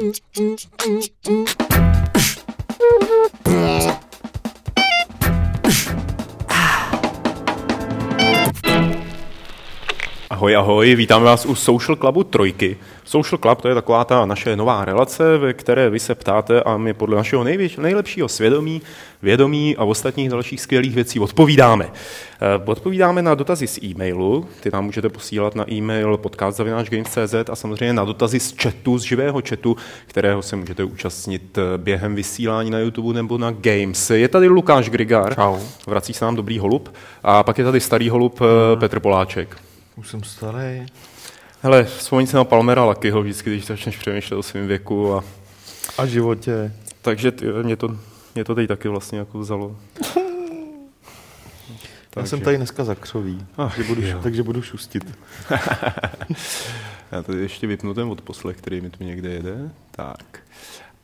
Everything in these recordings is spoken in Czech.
mm mm mm mm Ahoj, ahoj, vítáme vás u Social Clubu Trojky. Social Club to je taková ta naše nová relace, ve které vy se ptáte a my podle našeho nejvěč, nejlepšího svědomí, vědomí a ostatních dalších skvělých věcí odpovídáme. Eh, odpovídáme na dotazy z e-mailu, ty nám můžete posílat na e-mail podcast.games.cz a samozřejmě na dotazy z chatu, z živého chatu, kterého se můžete účastnit eh, během vysílání na YouTube nebo na Games. Je tady Lukáš Grigár, Čau. vrací se nám dobrý holub, a pak je tady starý holub eh, Petr Poláček. Už jsem starý. Hele, vzpomeň si na Palmera Luckyho vždycky, když začneš přemýšlet o svém věku. A... A životě. Takže ty, mě, to, mě to teď taky vlastně jako vzalo. Já jsem tady dneska zakřový, Ach, že budu, jo. takže budu šustit. Já tady ještě vypnu ten odposlech, který mi tu někde jede. Tak.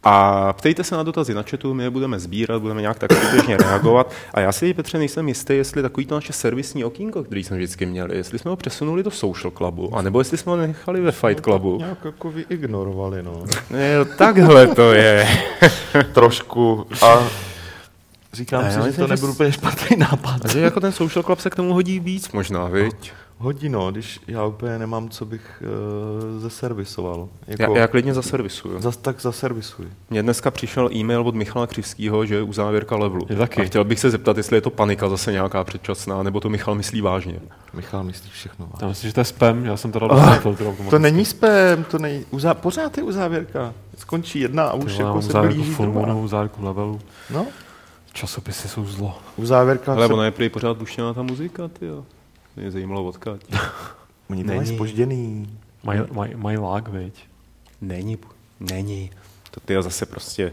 A ptejte se na dotazy na chatu, my je budeme sbírat, budeme nějak tak průběžně reagovat. A já si, Petře, nejsem jistý, jestli takový to naše servisní okýnko, který jsme vždycky měli, jestli jsme ho přesunuli do Social Clubu, anebo jestli jsme ho nechali ve Fight Clubu. Nějak jako vyignorovali, no. Jo, takhle to je. Trošku. A říkám A si, že to nebyl úplně špatný nápad. A že jako ten Social Club se k tomu hodí víc možná, viď? Hodí, no, když já úplně nemám, co bych uh, zeservisoval. Jako, Já, já klidně zaservisuju. Zas tak zaservisuji. Mně dneska přišel e-mail od Michala Křivského, že je uzávěrka levelu. Je taky. A chtěl bych se zeptat, jestli je to panika zase nějaká předčasná, nebo to Michal myslí vážně. Michal myslí všechno. Já myslím, že to je spam, já jsem to dal do filtru Ah, To není spam, to není, uzá, pořád je uzávěrka. Skončí jedna a už jako se blíží druhá. moonu, zárku levelu. No, Časopisy jsou zlo. uzávěrka Ale se ona je prý pořád puštěná ta muzika, ty jo. Mě zajímalo odkud. Oni to mají spožděný. Mají maj, maj lag, viď? Není, není. To ty zase prostě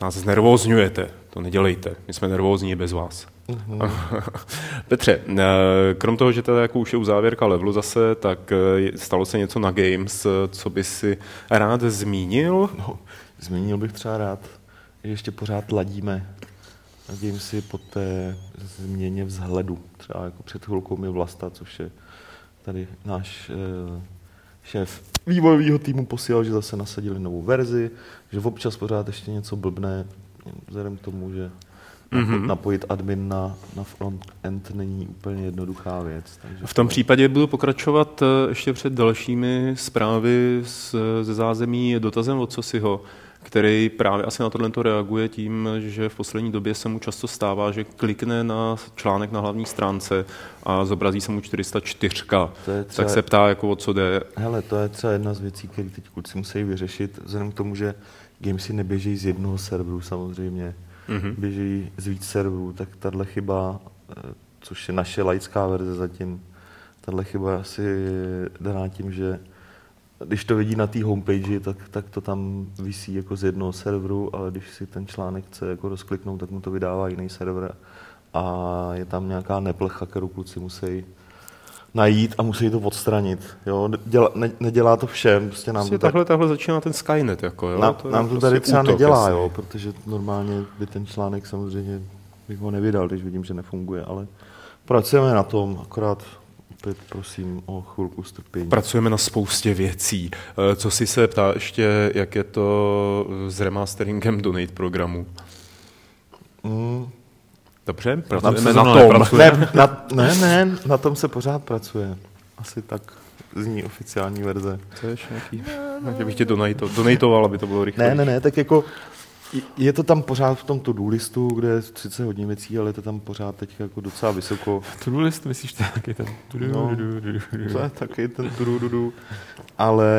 nás znervózňujete. To nedělejte. My jsme nervózní bez vás. Petře, eh, krom toho, že teda jako už je uzávěrka levelu zase, tak eh, stalo se něco na Games, eh, co by si rád zmínil? No, zmínil bych třeba rád, že ještě pořád ladíme na Gamesy po té změně vzhledu. Třeba jako před chvilkou mi Vlasta, což je tady náš eh, šéf vývojového týmu posílal, že zase nasadili novou verzi, že občas pořád ještě něco blbne, vzhledem k tomu, že Mhm. napojit admin na, na front-end není úplně jednoduchá věc. Takže V tom případě budu pokračovat eh, ještě před dalšími zprávy z, ze zázemí dotazem od Sosiho, který právě asi na tohle reaguje tím, že v poslední době se mu často stává, že klikne na článek na hlavní stránce a zobrazí se mu 404. To je třeba- Tak se ptá, jako o co jde. Hele, to je třeba jedna z věcí, které teď kluci musí vyřešit, vzhledem k tomu, že gamesy neběží z jednoho serveru samozřejmě, Mhm. mm-hmm. běží z víc serverů, tak tahle chyba, eh, což je naše laická verze zatím, tahle chyba je asi daná tím, že když to vidí na té homepage, tak, tak to tam visí jako z jednoho serveru, ale když si ten článek chce jako rozkliknout, tak mu to vydává jiný server a je tam nějaká neplecha, kterou kluci musí najít a musí to odstranit. Jo? Děla, ne, nedělá to všem, prostě nám Prostě to tak, takhle, takhle začíná ten Skynet. Jako, jo? nám, to nám to prostě tady třeba útok, nedělá, jasný. jo? protože normálně by ten článek samozřejmě bych ho nevydal, když vidím, že nefunguje, ale pracujeme na tom, akorát opět prosím o chvilku strpění. Pracujeme na spoustě věcí. Eh, Co si se ptá ještě, jak je to s remasteringem Donate programu? Mm, Dobře, Na pracujeme na mnou tom. ne, na, ne, ne, na tom se pořád pracuje. Asi tak zní oficiální verze. To je nějaký, že bych tě donato, donatoval, aby to bylo rychle. Ne, ne, ne, tak jako je- to tam pořád v tom to-do listu, kde je 30 hodin věcí, ale je to tam pořád teď jako docela vysoko. To list, myslíš, to je taky ten... No. To je taky ten turududu. Ale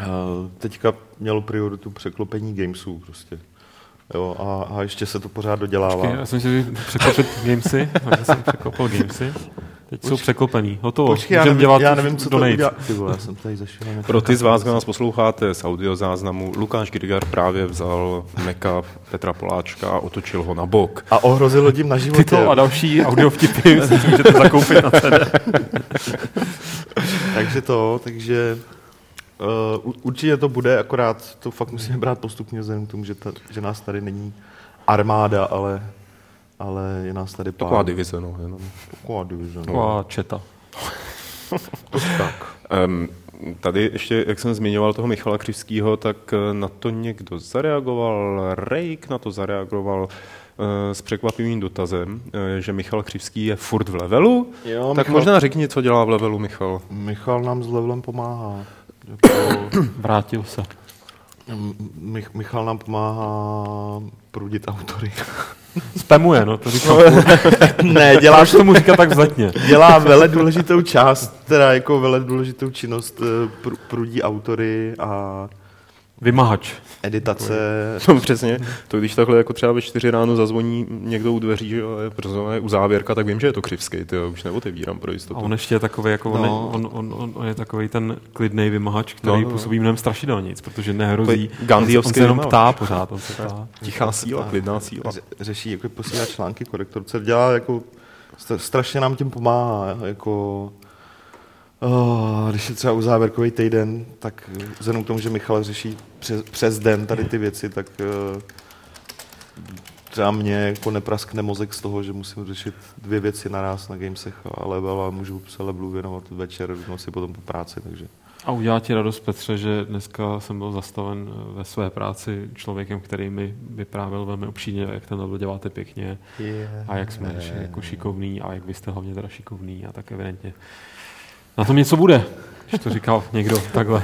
eh, teďka mělo prioritu překlopení gamesů prostě. Jo, a, a ještě se to pořád dodělává. Počkej, já jsem si překlopit gamesy, já jsem překlopil gamesy. Teď jsou překlopený, hotovo. Počkej, já nevím, dělat já nevím, co to donate. udělá. Ty vole, já jsem tady zašel. na Pro ty z vás, kdo nás posloucháte z audiozáznamu, Lukáš Grigar právě vzal Meka Petra Poláčka a otočil ho na bok. A ohrozilo tím na životě. Tyto a další audio vtipy si můžete zakoupit na CD. takže to, takže uh, určitě to bude, akorát to fakt musíme brát postupně vzhledem k tomu, že, ta, že nás tady není armáda, ale, ale je nás tady pár. Taková divize, no, jenom. Taková divize. No. Taková četa. tak. Um, tady ještě, jak jsem zmiňoval toho Michala Křivského, tak eh, na to někdo zareagoval, Rejk na to zareagoval eh, s překvapivým dotazem, eh, že Michal Křivský je furt v levelu. Jo, tak Michal- možná řekni, co dělá v levelu Michal. Michal nám s levelem pomáhá. Jako, Vrátil se. Mich- Michal nám pomáhá prudit autory. Spamuje, no, to říkám. ne, dělá, Proč tomu říkat tak vzletně? dělá vele důležitou část, teda jako vele důležitou činnost, eh, pr- prudí autory a Vymahač. editace. No, přesně. To když takhle jako třeba ve čtyři ráno zazvoní někdo u dveří, že jo, a je je u závěrka, tak vím, že je to křivský, ty jo, už neotevírám pro A jistotu. on ještě je takový, jako on, No. on, on, on, on, je takový ten klidný vymahač, který No, no, no, působí mnohem strašidelnic, protože nehrozí. Gandhiovský on se jenom vymahač. ptá pořád, on se ptá. Tichá síla, klidná síla. Ře- řeší, jako posílá články korektorce, dělá jako, stra- strašně nám tím pomáhá, jako, oh, když je třeba uzávěrkový týden, tak vzhledem k tomu, že Michal řeší přes, přes den tady ty věci, tak eh, třeba mě jako nepraskne mozek z toho, že musím řešit dvě věci naraz na gamesech a level a můžu se levelu věnovat večer, v noci potom po práci, takže A udělá ti radost, Petře, že dneska jsem byl zastaven eh, ve své práci člověkem, který mi vyprávěl velmi obšíně, jak ten level děláte pěkně yeah. a jak jsme yeah. jako šikovný a jak vy jste hlavně teda šikovný a tak evidentně. Na tom něco bude, když to říkal někdo takhle.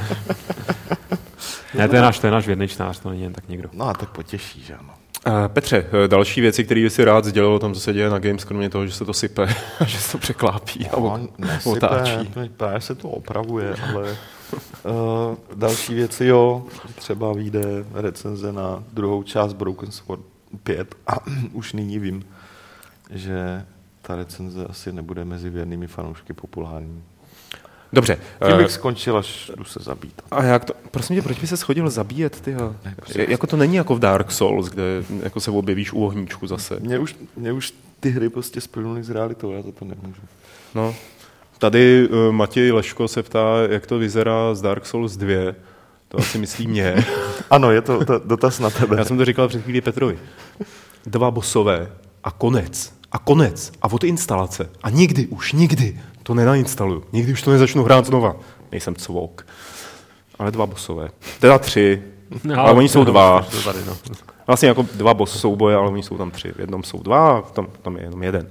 Ne, to je náš, to je náš to není jen tak někdo. No a tak potěší, že ano. Eh, Petře, eh, další věci, které by si rád sdělil o tom, co se děje na Games, kromě toho, že se to sype a že se to překlápí a No, nesype, otáčí. právě se to opravuje, ale uh, další věci, jo, třeba vyjde recenze na druhou část Broken Sword 5 a už nyní vím, že ta recenze asi nebude mezi věrnými fanoušky populární. Dobře. Tím eh, bych skončil, až jdu se zabít. A jak to, prosím tě, proč by se schodil zabíjet, ty? Jako to není jako v Dark Souls, kde jako se objevíš u ohníčku zase. Mě už, mě už ty hry prostě splynuly s realitou, já za to nemůžu. No. Tady uh, Matěj Leško se ptá, jak to vyzerá z Dark Souls 2. To asi myslí mě. Ano, je to, to dotaz na tebe. Já jsem to říkal před chvílí Petrovi. Dva bosové a konec. A konec. A od instalace. A nikdy, už nikdy to nenainstaluju. Nikdy už to nezačnu hrát znova. Nejsem cvok. Ale dva bosové. Teda tři. No, ale oni jsou dva. To tady, no. Vlastně jako dva boss souboje, ale oni jsou tam tři. V jednom jsou dva, a tam, tam je jenom jeden.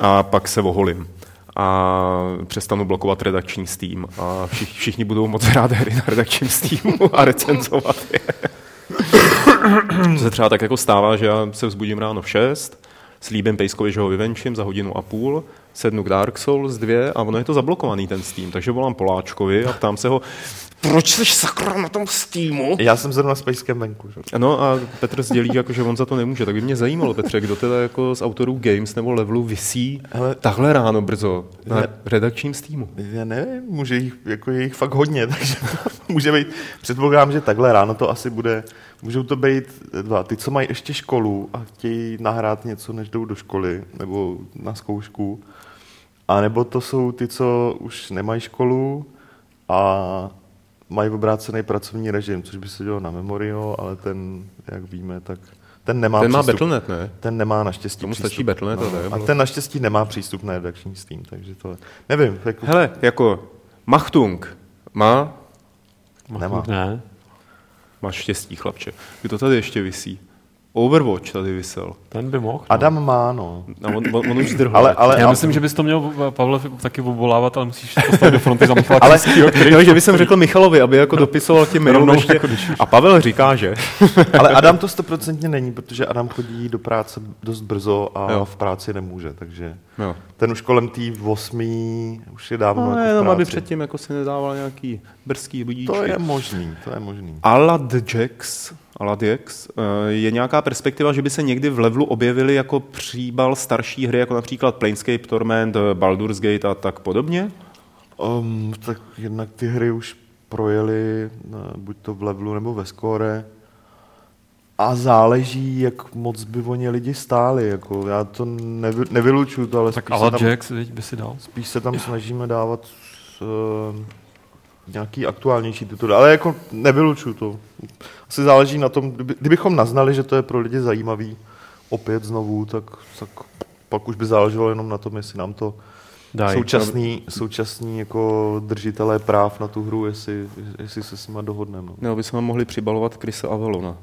A pak se oholím. A přestanu blokovat redakční Steam. A všichni, všichni budou moc rád hry na redakčním Steamu a recenzovat je. To se třeba tak jako stává, že já se vzbudím ráno v 6, slíbím Pejskovi, že ho vyvenčím za hodinu a půl, sednu k Dark Souls 2 a ono je to zablokovaný ten Steam, takže volám Poláčkovi a ptám se ho, proč jsi sakra na tom Steamu? Já jsem zrovna s Pejskem venku. Že? No a Petr sdělí, jako, že on za to nemůže. Tak by mě zajímalo, Petře, kdo teda jako z autorů Games nebo Levelu visí Hele. takhle ráno brzo na Hele. redakčním Steamu. Já nevím, může jich, jako je jich fakt hodně, takže může být, předpokládám, že takhle ráno to asi bude, můžou to být dva, ty, co mají ještě školu a chtějí nahrát něco, než jdou do školy, nebo na zkoušku, a nebo to jsou ty, co už nemají školu a mají obrácený pracovní režim, což by se dělo na Memorio, ale ten, jak víme, tak ten nemá Ten má přístup. Battle.net, ne? Ten nemá naštěstí Tomu přístup. stačí Battle.net a to je, a ten naštěstí nemá přístup na redakční Steam, takže to nevím. Jako, Hele, jako Machtung má, Nemá. Ne. máš štěstí, chlapče. Kdo tady ještě visí? Overwatch tady vysel. Ten by mohl. no. Adam má, no. A on, on, on už zdrhl. Ale, ale, Já myslím, že bys to měl, Pavle, taky obolávat, ale musíš postavit do fronty za Michala ale který jo, že bych jsem řekl Michalovi, aby jako dopisoval těm mailům Rovnou ještě. jako. A Pavel říká, že. ale Adam to stoprocentně není, protože Adam chodí do práce dost brzo a Jo. v práci nemůže, takže Jo. ten už kolem té osmí už je dávno No, jako jenom aby předtím jako si nedával nějaký brzký budíčky. To je možný, to je možný. Alad Jax, Alad Jax, eh, je nějaká perspektiva, že by se někdy v levelu objevily jako příbal starší hry, jako například Planescape Torment, eh, Baldur's Gate a tak podobně? Um, tak jednak ty hry už projeli, no, buď to v levelu nebo ve skóre. A záleží, jak moc by o ně lidi stáli. Jako, já to nevy, nevylučuju to, ale Tak spíš, se tam, Jax, by si dal. spíš se tam snažíme dávat uh, nějaký aktuálnější titul. Ale jako nevylučuju to. Asi záleží na tom, kdyby, kdybychom naznali, že to je pro lidi zajímavý opět znovu, tak, tak pak už by záleželo jenom na tom, jestli nám to Daj. současný, současný jako držitelé práv na tu hru, jestli, jestli se s nima dohodneme. No. No, bychom mohli přibalovat Krise Avalona.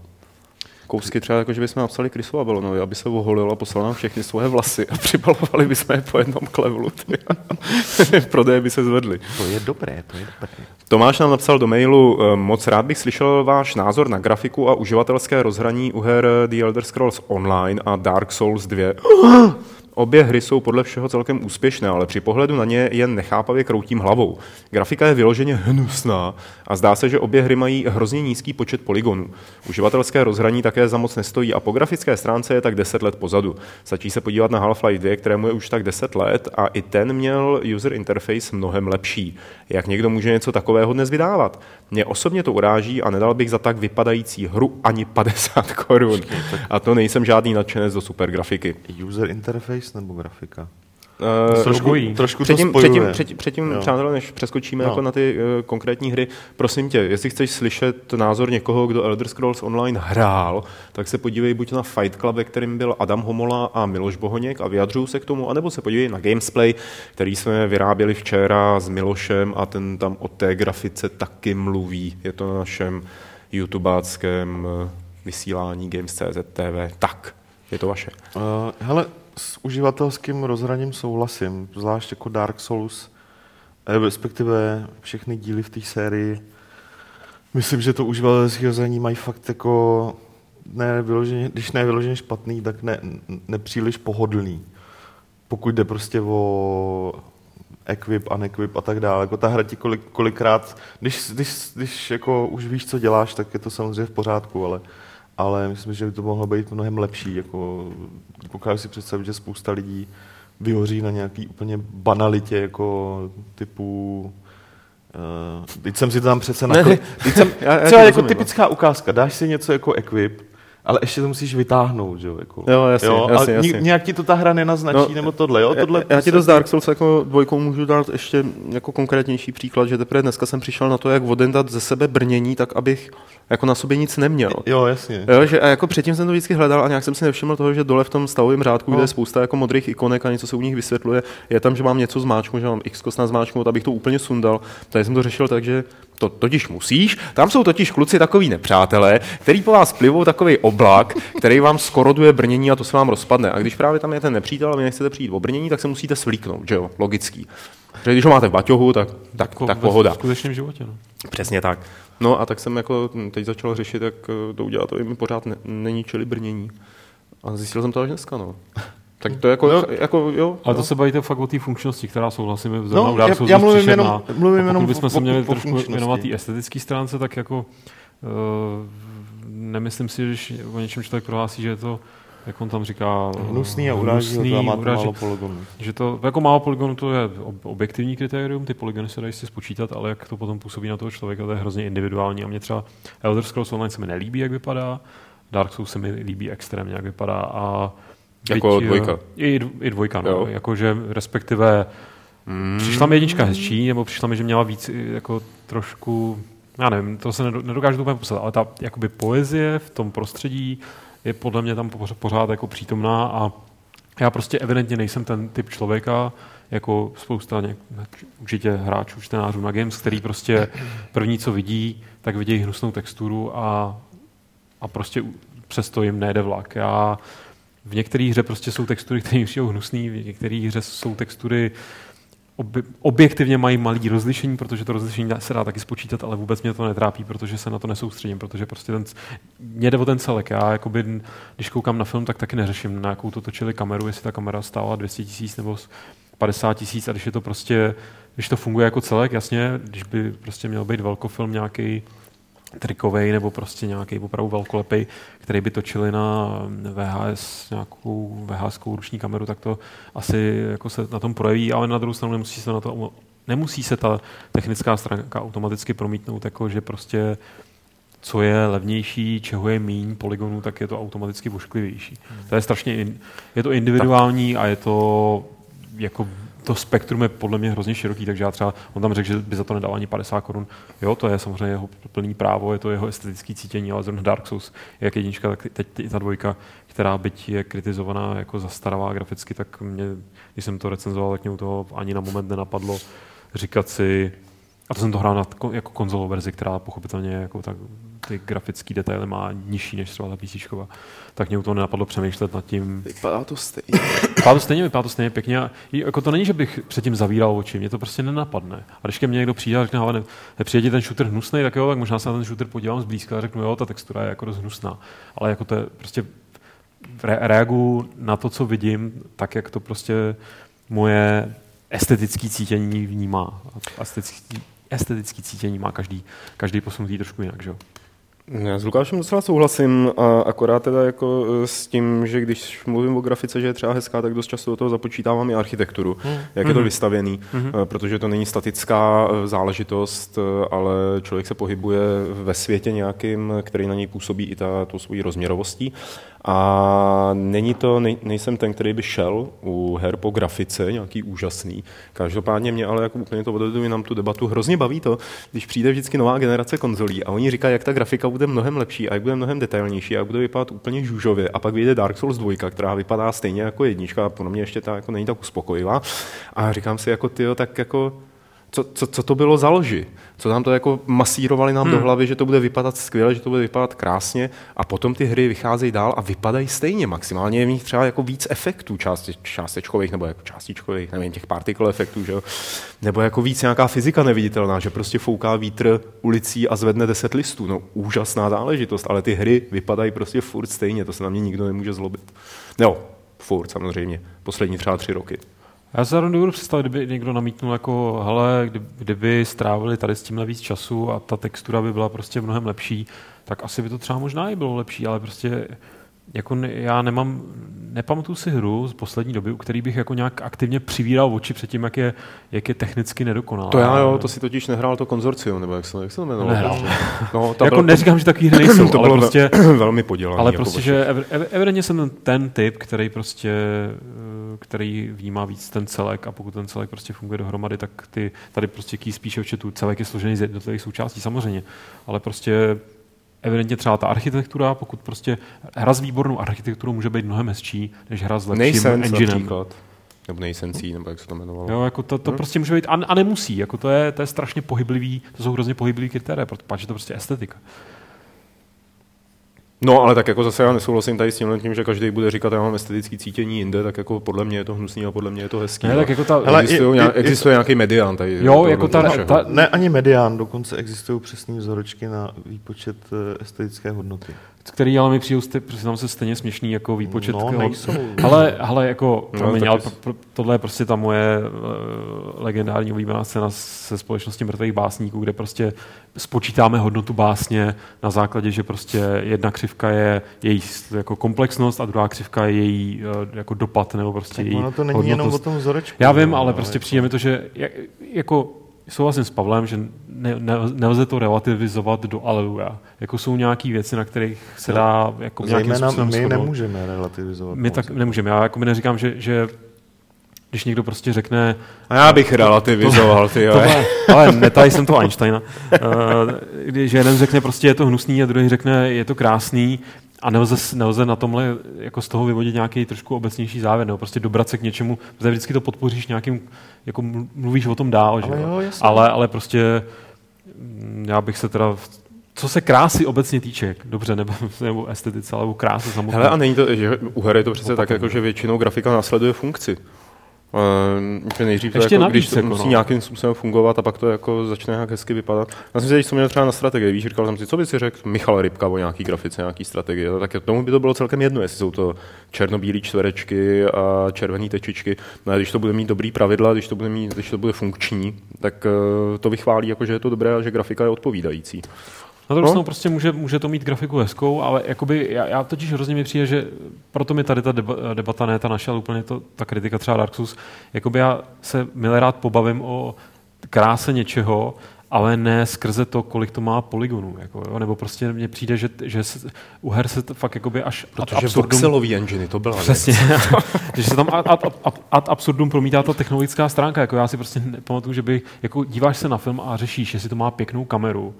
Kousky třeba, jako že bychom napsali Chrisu Avelonovi, aby se oholil a poslal nám všechny svoje vlasy a přibalovali bychom je po jednom klevlu. Prodeje by se zvedly. To je dobré, to je dobré. Tomáš nám napsal do mailu, "Eh, moc rád bych slyšel váš názor na grafiku a uživatelské rozhraní u her The Elder Scrolls Online a Dark Souls 2. Obě hry jsou podle všeho celkem úspěšné, ale při pohledu na ně jen nechápavě kroutím hlavou. Grafika je vyloženě hnusná a zdá se, že obě hry mají hrozně nízký počet polygonů. Uživatelské rozhraní také za moc nestojí a po grafické stránce je tak 10 let pozadu. Stačí se podívat na Half-Life 2, kterému je už tak 10 let a i ten měl user interface mnohem lepší. Jak někdo může něco takového dnes vydávat? Mě osobně to uráží a nedal bych za tak vypadající hru ani 50 korun. A to nejsem žádný nadšenec do super grafiky. User interface nebo grafika? Uh, Trošku, trošku to Předtím, spojuje. předtím, předtím, předtím Jo. přátelé, než přeskočíme No. jako na ty uh, konkrétní hry, prosím tě, jestli chceš slyšet názor někoho, kdo Elder Scrolls Online hrál, tak se podívej buď na Fight Club, ve kterým byl Adam Homola a Miloš Bohoněk a vyjadřují se k tomu, anebo se podívej na Gamesplay, který jsme vyráběli včera s Milošem a ten tam o té grafice taky mluví. Je to na našem youtubáckém eh, vysílání Games.cz TV. Tak, je to vaše. Uh, hele, s uživatelským rozhraním souhlasím, zvlášť jako Dark Souls, eh, respektive všechny díly v té sérii. Myslím, že to uživatelské rozhraní mají fakt jako, ne vyloženě, když ne vyloženě špatný, tak ne, nepříliš pohodlný. Pokud jde prostě o equip, unequip a tak dále. Jako ta hra ti kolik, kolikrát, když, když, když jako už víš, co děláš, tak je to samozřejmě v pořádku, ale ale myslím, že by to mohlo být mnohem lepší. Jako, dokážu si představit, že spousta lidí vyhoří na nějaký úplně banalitě, jako typu Uh, teď jsem si to tam přece ne, teď jsem, já- já třeba jako rozumím, no. typická ukázka, dáš si něco jako equip, ale ještě to musíš vytáhnout, že jo? Jako. Jo, jasně, a jasně, ni- jasně. Nějak ti to ta hra nenaznačí, No, nebo tohle, jo? Tohle já, já ti to z Dark Souls jako dvojkou můžu dát ještě jako konkrétnější příklad, že teprve dneska jsem přišel na to, jak odendat ze sebe brnění, tak abych jako na sobě nic neměl. Jo, jasně. Jo, že a jako předtím jsem to vždycky hledal a nějak jsem si nevšiml toho, že dole v tom stavovém řádku, kde No. je spousta jako modrých ikonek a něco se u nich vysvětluje, je tam, že mám něco zmáčknout, že mám X na zmáčknout, abych to úplně sundal. Tady jsem to řešil tak, že to totiž musíš. Tam jsou totiž kluci takový nepřátelé, který po vás plivou takový oblak, který vám skoroduje brnění a to se vám rozpadne. A když právě tam je ten nepřítel a vy nechcete přijít o brnění, tak se musíte svlíknout, že jo, logický. Protože když ho máte v baťohu, tak, tak, Jako tak pohoda. skutečném životě. No. Přesně tak. No a tak jsem jako teď začal řešit, jak eh, to udělat, aby mi pořád ne, neníčili brnění. A zjistil jsem to až dneska, no. Tak to jako, No. jako jo. Ale no. to se bavíte fakt o té funkčnosti, která souhlasíme v No, no, já- já mluvím jenom- mluvím A pokud jenom bychom se měli o trošku věnovat té estetické stránce, tak jako uh, nemyslím si, že když o něčem člověk prohlásí, že je to, jak on tam říká, eh, Hnusný a to a má to málo polygonů. že to jako málo polygonů to je ob- objektivní kritérium, ty polygony se dají si spočítat, ale jak to potom působí na toho člověka, to je hrozně individuální a mě třeba Elder Scrolls Online se mi nelíbí, jak vypadá, Dark Souls se mi líbí extrémně, jak vypadá a Jako byť, eh, dvojka. I, i dvojka, no. Jo. Jakože respektive mm. přišla mi jednička hezčí, nebo přišla mi, že měla víc i jako trošku, já nevím, to se nedo- nedokážu úplně popsat, ale ta jakoby poezie v tom prostředí je podle mě tam pořád, jako přítomná a já prostě evidentně nejsem ten typ člověka, jako spousta něk, určitě hráčů, čtenářů na Games, který prostě první, co vidí, tak vidějí hnusnou texturu a, a prostě přesto jim nejde vlak. Já v některé hře prostě jsou textury, které jsou hnusné, v některé hře jsou textury, objektivně mají malý rozlišení, protože to rozlišení se dá taky spočítat, ale vůbec mě to netrápí, protože se na to nesoustředím, protože prostě ten, mě jde o ten celek. Já jakoby, když koukám na film, tak taky neřeším, na jakou to točili kameru, jestli ta kamera stála 200 tisíc nebo 50 tisíc a když je to prostě, když to funguje jako celek, jasně, když by prostě měl být velkofilm nějaký trikovej nebo prostě nějaký opravdu velkolepý, který by točili na VHS, nějakou VHS ruční kameru, tak to asi jako se na tom projeví, ale na druhou stranu nemusí se na to nemusí se ta technická stránka automaticky promítnout, jako že prostě co je levnější, čeho je míň polygonů, tak je to automaticky vošklivější. To je strašně, in, je to individuální a je to jako to spektrum je podle mě hrozně široký, takže já třeba, on tam řekl, že by za to nedal ani 50 korun. Jo, to je samozřejmě jeho plný právo, je to jeho estetické cítění, ale zrovna Dark Souls, jak jednička, tak teď ta dvojka, která byť je kritizovaná jako zastaravá graficky, tak mě, když jsem to recenzoval, tak mě toho ani na moment nenapadlo říkat si, a to jsem to hrál na, jako konzolovou verzi, která pochopitelně jako tak, ty grafické detaily má nižší než třeba ta PC. Tak mě to nenapadlo přemýšlet nad tím. Vypadá to stejně. Vypadá to stejně, vypadá to stejně pěkně. A jako to není, že bych předtím zavíral oči, mě to prostě nenapadne. A když ke mně někdo přijde a řekne, ale přijde ten shooter hnusný, tak jo, tak možná se na ten shooter podívám zblízka a řeknu, jo, ta textura je jako dost hnusná. Ale jako to je prostě re- reaguju na to, co vidím, tak jak to prostě moje estetické cítění vnímá. Estetický, estetické cítění má každý, každý posunutý trošku jinak. Že? Já s Lukášem docela souhlasím, a akorát teda jako e, s tím, že když mluvím o grafice, že je třeba hezká, tak dost často do toho započítávám i architekturu, hmm. jak je to mhm. vystavěný, hmm. protože to není statická e, záležitost, ale člověk se pohybuje ve světě nějakým, který na něj působí i ta, tou svojí rozměrovostí. A není to, nej, nejsem ten, který by šel u her po grafice, nějaký úžasný. Každopádně mě ale jako úplně to odvedu nám tu debatu. Hrozně baví to, když přijde vždycky nová generace konzolí a oni říkají, jak ta grafika bude mnohem lepší a jak bude mnohem detailnější a jak bude vypadat úplně žužově. A pak vyjde Dark Souls 2, která vypadá stejně jako jednička a pro mě ještě ta jako není tak uspokojivá. A říkám si, jako ty, tak jako co, co, co to bylo za loži? Co nám to jako masírovali nám hmm. do hlavy, že to bude vypadat skvěle, že to bude vypadat krásně a potom ty hry vycházejí dál a vypadají stejně. Maximálně je v nich třeba jako víc efektů části, částečkových nebo jako částičkových, nevím, těch particle efektů, že jo? nebo jako víc nějaká fyzika neviditelná, že prostě fouká vítr ulicí a zvedne deset listů. No úžasná záležitost, ale ty hry vypadají prostě furt stejně, to se na mě nikdo nemůže zlobit. No, furt samozřejmě, poslední třeba tři roky. Já se zároveň dovedu představit, kdyby někdo namítnul jako, hele, kdyby strávili tady s tímhle víc času a ta textura by byla prostě mnohem lepší, tak asi by to třeba možná i bylo lepší, ale prostě jako ne, já nemám, nepamatuju si hru z poslední doby, u který bych jako nějak aktivně přivíral oči před tím, jak je, jak je technicky nedokonalá. To já jo, to si totiž nehrál to konzorcium, nebo jak se, jak se to jmenovalo? Nehrál. No, jako bylo, neříkám, že takový hry nejsou, to ale bylo prostě, velmi podělaný. Ale jako prostě, že evidentně jsem ten typ, který prostě, který vnímá víc ten celek a pokud ten celek prostě funguje dohromady, tak ty tady prostě ký spíše četu. Celek je složený z jednotlivých součástí, samozřejmě, ale prostě evidentně třeba ta architektura, pokud prostě hra s výbornou architekturou může být mnohem hezčí, než hra s lepším Nejsense enginem. Nebo nejsencí, nebo jak se to jmenovalo. Jo, jako to, to no. prostě může být, a, a nemusí, jako to je, to je strašně pohyblivý, to jsou hrozně pohyblivý kritéria, protože to prostě estetika. No, ale tak jako zase já nesouhlasím tady s tím, tím že každý bude říkat, já mám estetické cítění jinde, tak jako podle mě je to hnusný a podle mě je to hezký. Ne, tak jako ta, Hele, existuje, nějak, existuje nějaký medián tady. Jo, jako ta, ta, ne, ani medián, dokonce existují přesné vzorečky na výpočet eh, estetické hodnoty který ale mi přijde, protože tam se stejně směšný jako výpočet. No, nejsou. Ale, ale jako, no, promiň, ale pro, tohle je prostě ta moje uh, legendární oblíbená scéna se společností mrtvých básníků, kde prostě spočítáme hodnotu básně na základě, že prostě jedna křivka je její jako komplexnost a druhá křivka je její uh, jako dopad nebo prostě tak její ono to není hodnotnost. jenom o tom vzorečku. Já vím, ale prostě přijde mi to, že jako souhlasím s Pavlem, že ne, ne, nelze to relativizovat do aleluja. Jako jsou nějaké věci, na kterých se dá jako nějakým způsobem my shodnout. nemůžeme relativizovat. My tak nemůžeme. Já jako neříkám, že, že když někdo prostě řekne... A já bych relativizoval, ty tohle, Ale netaj jsem to Einsteina. Uh, když jeden řekne prostě je to hnusný a druhý řekne je to krásný, a nelze, nelze na tomhle jako z toho vyvodit nějaký trošku obecnější závěr, nebo prostě dobrat se k něčemu, protože vždycky to podpoříš nějakým, jako mluvíš o tom dál, ale, že jo, ale, ale prostě mm, já bych se teda co se krásy obecně týče, dobře, nebo, nebo estetice, ale u krásy samotné. Hele, a není to, že u her je to přece tak, jako, že většinou grafika následuje funkci. Uh, nejdřív to jako, když to jako musí no. nějakým způsobem fungovat a pak to jako začne nějak hezky vypadat. Já jsem si teď měl třeba na strategii, víš, říkal jsem si, co by si řekl Michal Rybka o nějaký grafice, nějaký strategie, tak tomu by to bylo celkem jedno, jestli jsou to černobílé čtverečky a červené tečičky. No když to bude mít dobrý pravidla, když to bude, mít, když to bude funkční, tak uh, to vychválí, jako, že je to dobré a že grafika je odpovídající. Na druhou no? prostě může, může to mít grafiku hezkou, ale jakoby, já, já totiž hrozně mi přijde, že proto mi tady ta debata, ne ta naše, ale úplně to, ta kritika třeba Dark Souls, jakoby já se milé rád pobavím o kráse něčeho, ale ne skrze to, kolik to má polygonů. Jako, jo? Nebo prostě mně přijde, že, že se, u her se to fakt jakoby až Protože ad absurdum... voxelový engine, to byla Přesně. že se tam ad, ad, ad, ad absurdum promítá ta technologická stránka. Jako já si prostě nepamatuju, že by, jako díváš se na film a řešíš, jestli to má pěknou kameru,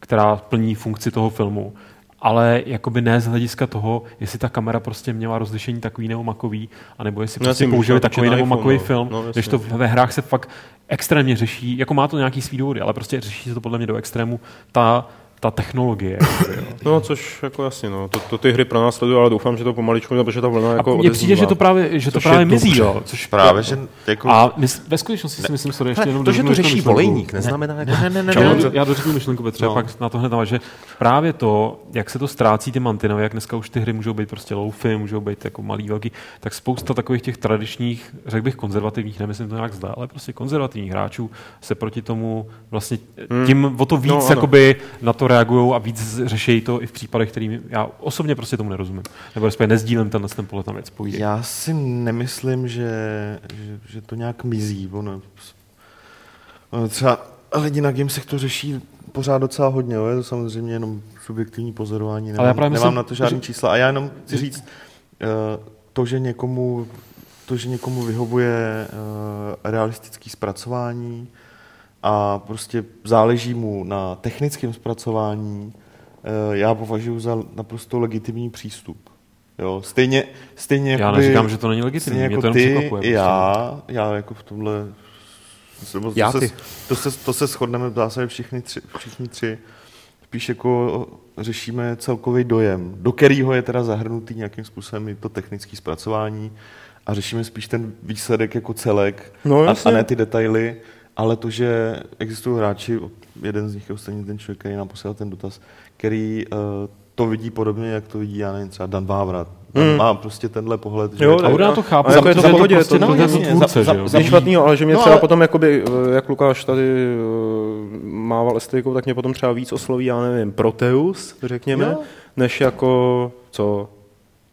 která plní funkci toho filmu, ale jakoby ne z hlediska toho, jestli ta kamera prostě měla rozlišení takový nebo makový, anebo jestli No, prostě použili takový nebo makový no. film, No, když to ve hrách se fakt extrémně řeší, jako má to nějaký svý důvody, ale prostě řeší se to podle mě do extrému ta, ta technologie. No, což jako jasně, no. To, to ty hry pro nás sledují, ale doufám, že to pomaličku, protože ta vlna jako A mně přijde, že to právě, že to právě mizí, jo. Což Právě, že jako... A my, ve skutečnosti si myslím, sorry, ještě jenom to, že to řeší myšlenku. volejník, neznamená jako... ne, ne, ne, Já, ne, do, já dořeknu myšlenku, Petře, No. pak na to hned že právě to, jak se to ztrácí ty mantinely, jak dneska už ty hry můžou být prostě loufy, můžou být jako malý, velký, tak spousta takových těch tradičních, řekl bych konzervativních, nemyslím to nějak zda, ale prostě konzervativních hráčů se proti tomu vlastně tím o to víc No, jakoby na to reagují a víc řeší to i v případech, kterým já osobně prostě tomu nerozumím. Nebo respektive nezdílím ten, ten pohled na věc. Povídej. Já si nemyslím, že, že, že to nějak mizí. Ono, ono třeba lidi na Gamesech to řeší pořád docela hodně, jo? je to samozřejmě jenom subjektivní pozorování, nemám, Ale já právě nemám myslím, na to žádný že- čísla. A já jenom chci říct, eh, to, že někomu, to, že někomu vyhovuje eh, realistický zpracování a prostě záleží mu na technickém zpracování, eh, já považuji za naprosto legitimní přístup. Jo, stejně, stejně Já jakoby- neříkám, že to není legitimní, Stejně mě jako to jenom ty, překvapuje. já, já jako v tomhle, to, Já, to, ty. se, to, se, to se shodneme v zásadě všichni tři, všichni tři. Spíš jako řešíme celkový dojem, do kterého je teda zahrnutý nějakým způsobem i to technické zpracování a řešíme spíš ten výsledek jako celek No, a, a ne ty detaily, ale to, že existují hráči, jeden z nich je ostatně ten člověk, který nám posílal ten dotaz, který uh, to vidí podobně, jak to vidí, já nevím, třeba Dan Vávrat. Hmm. má prostě tenhle pohled, že Jo, jako- A Urna to chápu, jako je to pohodě, prostě to- to, no, to, to tvůrce, za- že jo. za- Nic špatného, ale že mě No, třeba ale- potom, jakoby, eh, jak Lukáš tady eh, mával estetikou, tak mě potom třeba víc osloví, já nevím, Proteus, řekněme, Jo. než jako, co,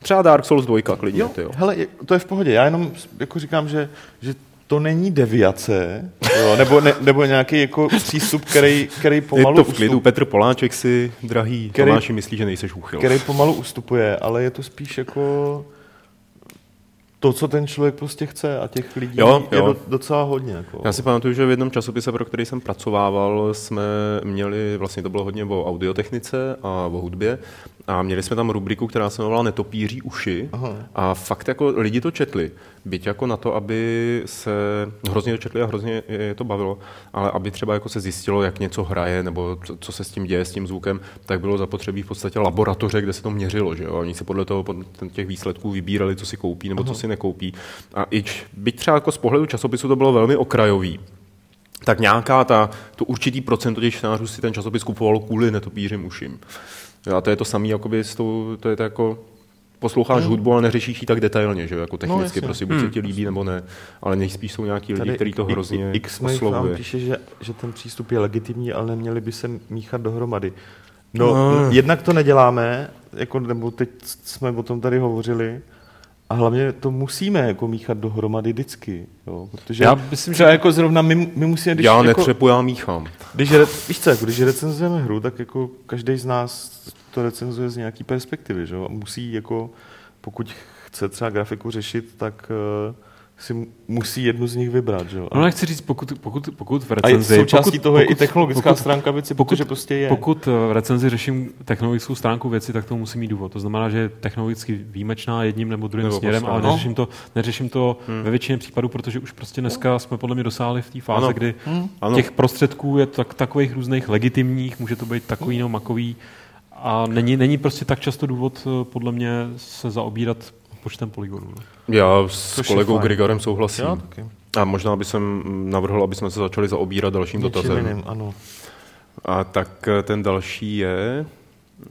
třeba Dark Souls 2, klidně, Jo, ty jo. hele, to je v pohodě. Já jenom jako říkám, že, že to není deviace, jo, nebo, ne, nebo nějaký jako přístup, který, který Je pomalu, to v klidu, ustup, Petr Poláček si, drahý Který- Tomáši, myslí, že nejseš úchyl. který pomalu ustupuje, ale je to spíš jako to, co ten člověk prostě chce a těch lidí Jo, je jo. do, docela hodně. Jako. Já si pamatuju, že v jednom časopise, pro který jsem pracovával, jsme měli, vlastně to bylo hodně o audiotechnice a o hudbě, a měli jsme tam rubriku, která se jmenovala Netopíří uši. Aha. A fakt jako lidi to četli. Byť jako na to, aby se hrozně to četli a hrozně je to bavilo, ale aby třeba jako se zjistilo, jak něco hraje nebo co, se s tím děje, s tím zvukem, tak bylo zapotřebí v podstatě laboratoře, kde se to měřilo. Že jo? Oni se podle toho podle těch výsledků vybírali, co si koupí nebo co si nekoupí. A ič, byť třeba jako z pohledu časopisu to bylo velmi okrajový, tak nějaká ta, to určitý procento těch čtenářů si ten časopis kupovalo kvůli netopířím uším. A to je to samé, jakoby s tou, to je to jako, posloucháš Hmm. hudbu, ale neřešíš ji tak detailně, že jo, jako technicky, jasně. prostě buď se ti líbí nebo ne, ale nejspíš jsou nějaký lidi, kteří to hrozně nám oslovuje. píše, že, že ten přístup je legitimní, ale neměli by se míchat dohromady. No, No. jednak to neděláme, jako, nebo teď jsme o tom tady hovořili, a hlavně to musíme jako míchat dohromady vždycky, jo, protože Já myslím, že- jako zrovna my, my musíme, když, Já jako, netřepu, já míchám. když, re, víš co, jako, když recenzujeme hru, tak jako každý z nás to recenzuje z nějaký perspektivy, že? a musí jako, pokud chce třeba grafiku řešit, tak uh, si musí jednu z nich vybrat, že? jo. No nechci říct, pokud, pokud, pokud v A je recenzi... součástí pokud, toho je i pokud- technologická pokud- stránka věci, pokud- protože prostě je. Pokud v recenzi řeším technologickou stránku věci, tak to musí mít důvod. To znamená, že je technologicky výjimečná jedním nebo druhým Nebo směrem, ale poslal. neřeším to, neřeším to ve většině případů, protože už prostě dneska jsme podle mě dosáhli v té fázi, Ano. kdy Ano. těch prostředků je tak, takových různých legitimních, může to být takový nebo makový a není, není prostě tak často důvod eh, podle mě se zaobírat počtem polygonů. No. Já s Což kolegou. Grigorem souhlasím. Jo, taky. A možná by jsem navrhl, aby jsme se začali zaobírat dalším Něčím dotazem. jiným, ano. A tak eh, ten další je...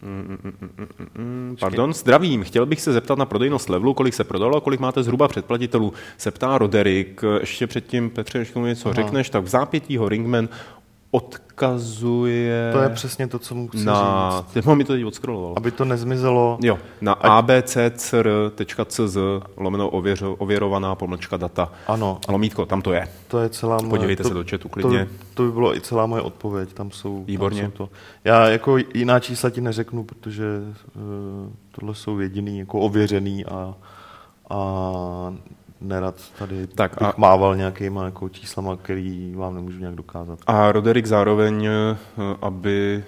Mm, mm, mm, mm, mm, mm, Pardon, zdravím. Chtěl bych se zeptat na prodejnost levelu, kolik se prodalo a kolik máte zhruba předplatitelů. Se ptá Roderick. Ještě předtím, Petře, než tomu něco Aha. řekneš, tak v zápětí ho Ringman odkazuje To je přesně to, co mu chci na... říct. Teď mám mi to teď odskroloval. Aby to nezmizelo, Jo, na abccr.cz lomeno ověřo, ověrovaná pomlčka data. ano, Lomítko, tam to je. to je celá moje... Podívejte to, se do chatu to, klidně. to by bylo i celá moje odpověď, tam jsou, Výborně. Tam jsou to. Já jako jiná čísla ti neřeknu, protože uh, tohle jsou jediný jako ověřený a, a nerad tady Tak a- mával nějakýma jako číslama, který vám nemůžu nějak dokázat. A Roderick zároveň, eh, aby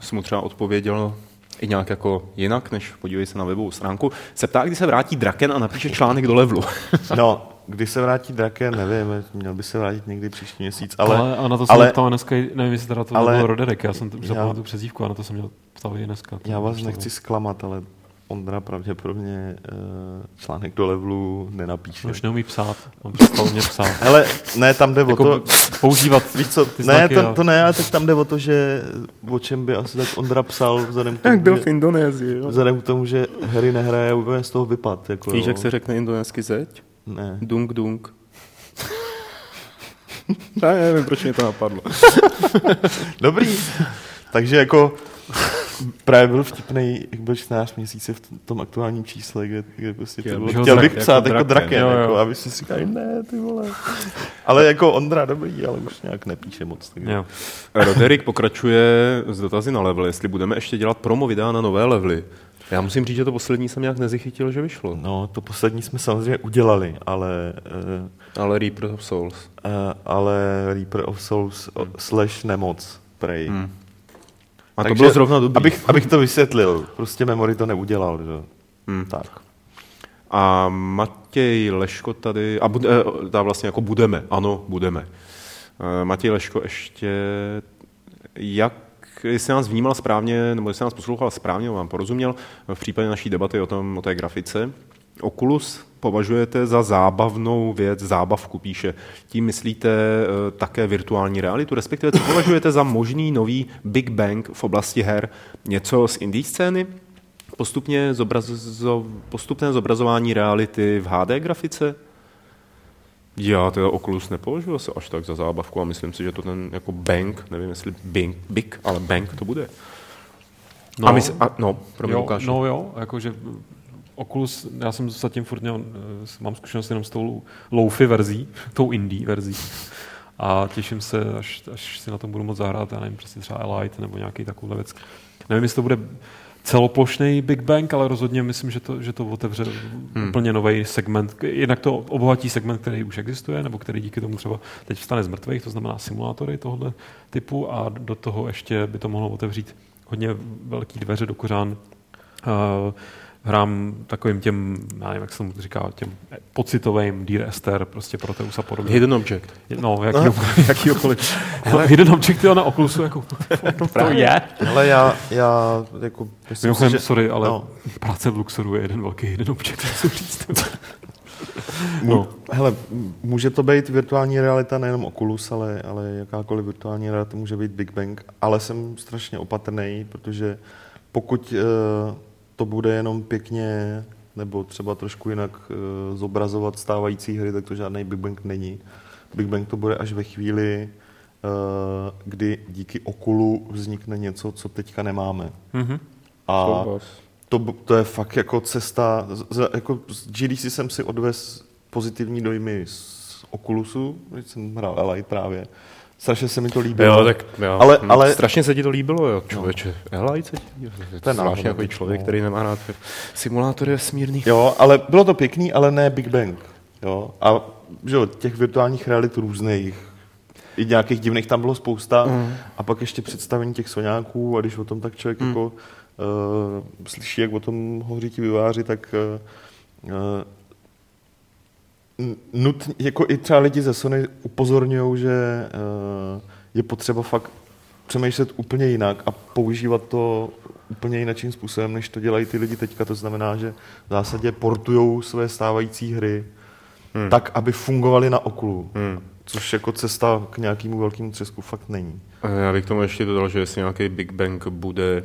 jsem mu třeba odpověděl i nějak jako jinak, než podívej se na webovou stránku, se ptá, kdy se vrátí Draken a napíše článek do levelu. No, když se vrátí Draken, nevím, měl by se vrátit někdy příští měsíc, ale, ale, a na to jsem ale- ptal dneska, nevím, jestli teda to ale- ale, byl Roderick, já jsem zapomněl tu přezdívku, a na to jsem měl ptal i dneska. já vás nechci zklamat, ale Ondra pravděpodobně uh, článek do levelu nenapíše. Už neumí psát, on přestal mě psát. Hele, ne, tam jde o Jako to, používat Víš co, ty ne, znaky to, a- to ne, ale tak tam jde o to, že o čem by asi tak Ondra psal, vzhledem k tomu, Jak byl že, v Indonésii, jo. vzhledem k tomu, že Harry nehraje úplně z toho vypad. Jako, Víš, jo. jak se řekne indonésky zeď? Ne. Dung dung. Já nevím, proč mě to napadlo. Dobrý. Takže jako právě byl vtipný, jak byl 14 měsíce v tom aktuálním čísle, kde, kde prostě to Chtěl bylo, bych- chtěl bych jako psát jako draken. draken, Jo, jo. jako, a vy si říkají, ne, ty vole. Ale jako Ondra dobrý, ale už nějak nepíše moc. Takže. Jo. Roderick pokračuje s dotazy na level, jestli budeme ještě dělat promo videa na nové levely. Já musím říct, že to poslední jsem nějak nezachytil, že vyšlo. No, to poslední jsme samozřejmě udělali, ale uh, Ale Reaper of Souls. Uh, ale Reaper of Souls hmm. slash nemoc, prej. Hmm. A to bylo zrovna dobrý. Abych, abych to vysvětlil, prostě Memory to neudělal, že? Hmm. Tak. A Matěj Leško tady, a bude, eh, ta vlastně jako budeme, ano, budeme. Eh, Matěj Leško ještě, jak, jestli nás vnímal správně, nebo jestli nás poslouchal správně, vám porozuměl, v případě naší debaty o, tom, o té grafice, Oculus považujete za zábavnou věc, zábavku píše. Tím myslíte eh, také virtuální realitu, respektive co považujete za možný nový Big Bang v oblasti her? Něco z indie scény? Postupně zobrazo, postupné zobrazování reality v HD grafice? Já teda Oculus nepovažuji asi až tak za zábavku a myslím si, že to ten jako Bang, nevím jestli Bing, Big, ale Bang to bude. No, a my, a, no, pro mě jo, Lukáš. no jo, jakože Oculus, já jsem zatím furt měl, eh, mám zkušenost jenom s tou loufy verzí, tou indie verzí. A těším se, až, až si na tom budu moc zahrát, já nevím, prostě třeba Elite nebo nějaký takový věc. Nevím, jestli to bude celoplošný Big Bang, ale rozhodně myslím, že to, že to otevře hmm. úplně nový segment. Jednak to obohatí segment, který už existuje, nebo který díky tomu třeba teď vstane z mrtvých, to znamená simulátory tohoto typu a do toho ještě by to mohlo otevřít hodně velký dveře do kořán uh, hrám takovým těm, já nevím, jak se tomu říká, těm pocitovým Dear Esther, prostě Proteus a podobně. Hidden Object. No, jakýkoliv. jakýkoliv. Hele, Hidden Object jo, na Oculusu, jako, to je. Ale já, já jako... myslím Mimochodem, si, sorry, ale no. no. práce v Luxoru je jeden velký Hidden Object, musím říct. No. Hele, může to být virtuální realita, nejenom Oculus, ale, ale jakákoliv virtuální realita může být Big Bang, ale jsem strašně opatrný, protože pokud uh, to bude jenom pěkně nebo třeba trošku jinak uh, zobrazovat stávající hry, tak to žádný Big Bang není. Big Bang to bude až ve chvíli, uh, kdy díky Okulu vznikne něco, co teďka nemáme. Mhm. A to, to je fakt jako cesta, z, z, jako z GDC jsem si odvez pozitivní dojmy z Oculusu, když jsem hrál Elite právě. Strašně se mi to líbilo. Jo, tak jo. Ale- Hm, ale- Strašně se ti to líbilo, jo, člověče. No. Elite se ti. To je zvláštní jako člověk, no. který nemá rád simulátory vesmírný. Jo, ale bylo to pěkný, ale ne Big Bang. Jo? A že jo, těch virtuálních realit různých, i nějakých divných tam bylo spousta. Mm. A pak ještě představení těch soňáků a když o tom tak člověk mm. jako uh, slyší, jak o tom hovoří ti vyváři, tak uh, uh, nut, jako i třeba lidi ze Sony upozorňují, že uh, je potřeba fakt přemýšlet úplně jinak a používat to úplně jinakým způsobem, než to dělají ty lidi teďka. To znamená, že v zásadě portují své stávající hry hmm. tak, aby fungovaly na okulu. Hmm. Což jako cesta k nějakému velkému třesku fakt není. A Já bych k tomu ještě dodal, že jestli nějaký Big Bang bude,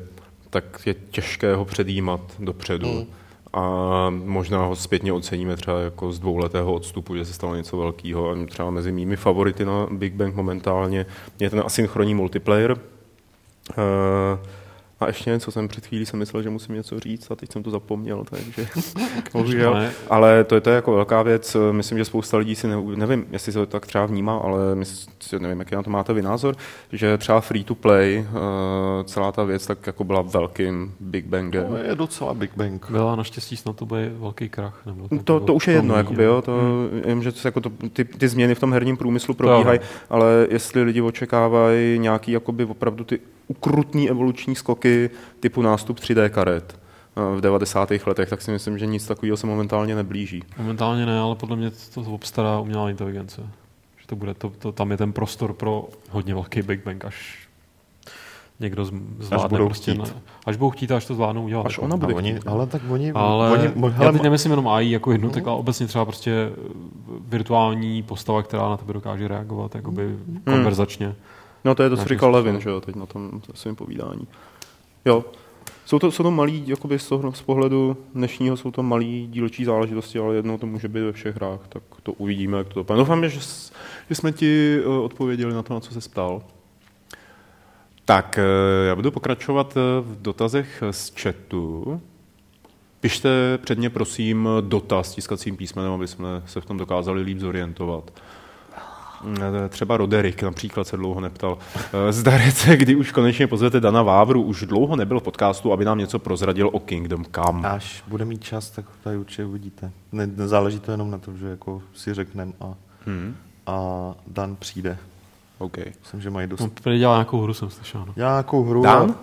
tak je těžké ho předjímat dopředu. Mm. A možná ho zpětně oceníme třeba jako z dvouletého odstupu, že se stalo něco velkého. A třeba mezi mými favority na Big Bang momentálně je ten asynchronní multiplayer. A ještě něco jsem před chvílí jsem myslel, že musím něco říct a teď jsem to zapomněl, takže bohužel. Ale to je, to je jako velká věc. Myslím, že spousta lidí si ne, nevím, jestli se to tak třeba vnímá, ale myslím, nevím, jaký na to máte vy názor, že třeba free to play, uh, celá ta věc tak jako byla velkým Big Bangem. To je docela Big Bang. Byla naštěstí snad to bude velký krach. Nebo to, to, to už je jedno, jakoby, jo, to, hmm. jim, že to, jako to, ty, ty, změny v tom herním průmyslu probíhají, ale jestli lidi očekávají nějaký jakoby opravdu ty ukrutný evoluční skoky typu nástup 3D karet eh, v 90. letech, tak si myslím, že nic takového se momentálně neblíží. Momentálně ne, ale podle mě to obstará umělá inteligence. Že to bude, to, to, tam je ten prostor pro hodně velký Big Bang, až někdo zvládne až budou prostě chtít. Na, až budou chtít, až to zvládnou udělat. Až ona bude oni, chtít. ale tak oni... Ale oni, já hele, teď nemyslím jenom AI jako jednotek, ale obecně třeba prostě virtuální postava, která na tebe dokáže reagovat jakoby konverzačně. No to je to, co říkal. Levin, že jo, teď na tom svém povídání. Jo, jsou to, jsou to malý, jakoby z, toho, z pohledu dnešního jsou to malý dílčí záležitosti, ale jednou to může být ve všech hrách, tak to uvidíme, jak to dopadne. Doufám, že, že jsme ti eh, odpověděli na to, na co se ptal. Tak, eh, já budu pokračovat eh, v dotazech z chatu. Pište předně, prosím, dotaz tiskacím písmenem, aby jsme se v tom dokázali líp zorientovat. Eh, Třeba Roderick například se dlouho neptal. Eh, Zdarece, kdy už konečně pozvete Dana Vávru, už dlouho nebyl v podcastu, aby nám něco prozradil o Kingdom Come. Až bude mít čas, tak tady určitě uvidíte. Ne, nezáleží to jenom na tom, že jako si řekneme a, Hmm. a Dan přijde. OK. Myslím, že mají dost. No, prý dělá nějakou hru, jsem slyšel. No, Nějakou hru. Dan?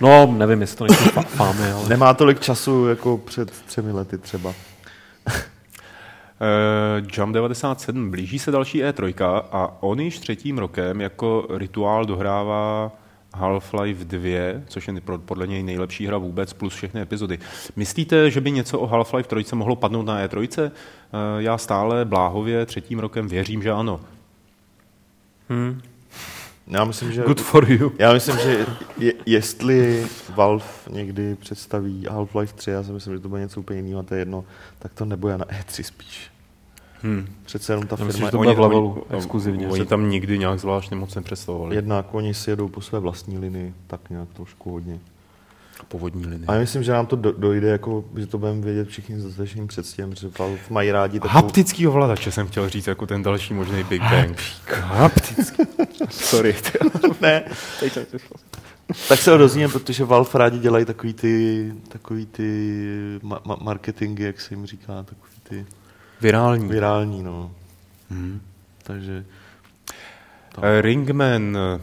no nevím, jestli to nejsou fámy, ale... Nemá tolik času jako před třemi lety třeba. Uh, Jump 97, blíží se další E3 a on již třetím rokem jako rituál dohrává Half-Life 2, což je podle něj nejlepší hra vůbec, plus všechny epizody. Myslíte, že by něco o Half-Life 3 mohlo padnout na E3? Uh, já stále bláhově třetím rokem věřím, že ano. Hmm. Já myslím, že... Good for you. Já myslím, že je, jestli Valve někdy představí Half-Life 3, já si myslím, že to bude něco úplně jiného, a to je jedno, tak to nebude na E3 spíš. Hmm. Přece jenom ta Já myslím, firma že to je bude v levelu exkluzivně. Oni tam nikdy nějak zvláštně moc nepředstavovali. jednak, oni si jedou po své vlastní linii, tak nějak trošku hodně. Povodní linie. A já myslím, že nám to do, dojde, jako, že to budeme vědět všichni s dostatečným předstihem, že Valve mají rádi takovou... Haptický ovladače jsem chtěl říct, jako ten další možný Big Bang. Haptický. Sorry. ne, tak se ho dozvíme, protože Valve rádi dělají takový ty, takový ty ma- ma- marketingy, jak se jim říká, takový ty Virální. virální, no. Hmm. Takže Eh, Ringman eh,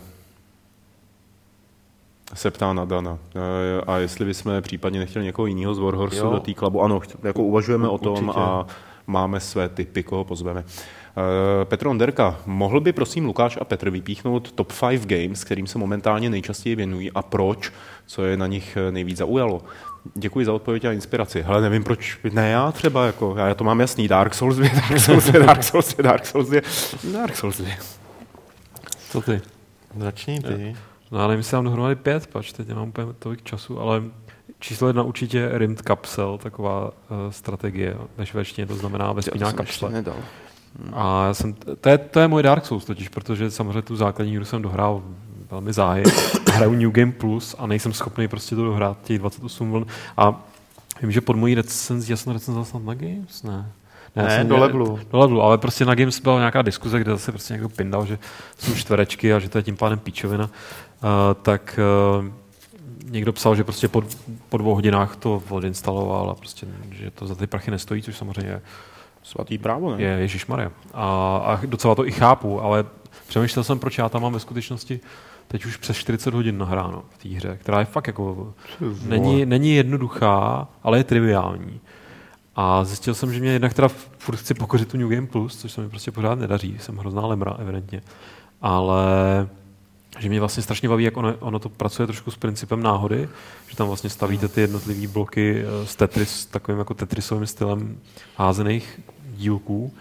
se ptá na Dana. Eh, A jestli bychom případně nechtěli někoho jiného z Warhorsu Jo. do té klubu. Ano, jako uvažujeme o tom Určitě. a máme své typy, koho pozveme. Eh, Petr Onderka, mohl by prosím Lukáš a Petr vypíchnout top 5 games, kterým se momentálně nejčastěji věnují a proč, co je na nich eh, nejvíc zaujalo? Děkuji za odpověď a inspiraci. Hele, nevím, proč ne já třeba, jako, já to mám jasný, Dark Souls 2, Dark Souls 2, Dark Souls 2, Dark Souls 2, Dark Souls 2. Co ty? začni ty. No já nevím, jestli mám dohromady pět, pač teď nemám úplně tolik času, ale číslo jedna určitě Rimmed Capsule, taková uh, strategie ve švédštině, to znamená vesmírná kapsle. nedal. A já jsem, to je, to je můj Dark Souls totiž, protože samozřejmě tu základní hru jsem dohrál velmi záhy. Hraju New Game Plus a nejsem schopný prostě to dohrát těch 28 vln. A vím, že pod mojí recenzí, já jsem recenzoval snad na Games, ne? Ne, jsem do levelu. Do levelu, ale prostě na Games byla nějaká diskuze, kde zase prostě někdo pindal, že jsou čtverečky a že to je tím pádem píčovina. Uh, tak uh, někdo psal, že prostě po, po dvou hodinách to odinstaloval a prostě, že to za ty prachy nestojí, což samozřejmě je Svatý právo, ne? je Ježíšmarja. A, a docela to i chápu, ale přemýšlel jsem, proč já tam mám ve skutečnosti teď už přes 40 hodin nahráno v té hře, která je fakt jako, není, není jednoduchá, ale je triviální. A zjistil jsem, že mě jednak teda furt chci pokořit tu New Game Plus, což se mi prostě pořád nedaří, jsem hrozná lemra, evidentně. Ale že mě vlastně strašně baví, jak ono, ono to pracuje trošku s principem náhody, že tam vlastně stavíte ty jednotlivé bloky eh, s Tetris, takovým jako Tetrisovým stylem házených dílků,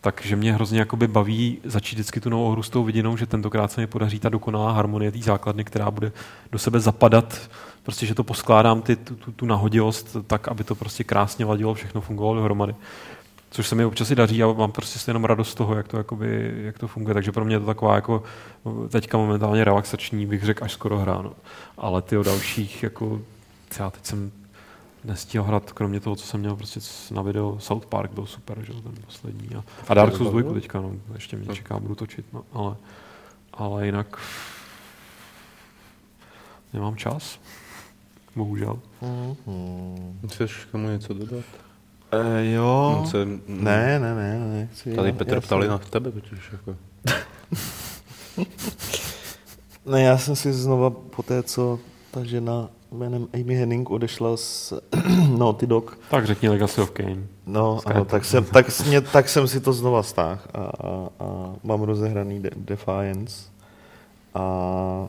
takže mě hrozně jakoby baví začít vždycky tu novou hru s tou vidinou, že tentokrát se mi podaří ta dokonalá harmonie té základny, která bude do sebe zapadat prostě, že to poskládám ty, tu, tu, tu nahodilost tak, aby to prostě krásně ladilo, všechno fungovalo dohromady. Což se mi občas i daří a mám prostě jenom radost z toho, jak to, jakoby, jak to funguje. Takže pro mě je to taková jako teďka momentálně relaxační, bych řekl, až skoro hra. No. Ale ty o dalších, jako já teď jsem nestihl hrát, kromě toho, co jsem měl prostě na video, South Park byl super, že ten poslední. A, a Dark Souls 2 teďka, no, ještě mě čeká, budu točit, no, ale, ale jinak nemám čas. Bohužel. Mm-hmm. Chceš k tomu něco dodat? E, jo. Se, ne, ne, ne, ne. Chci, tady Petr ptali na tebe, totiž jako. ne, já jsem si znova po té, co ta žena jménem Amy Henning odešla z Naughty Dog. Tak řekni Legacy of Kane. No, ano, tak, jsem, tak, mě, tak jsem si to znova stáhl a, a, a mám rozehraný De- Defiance. A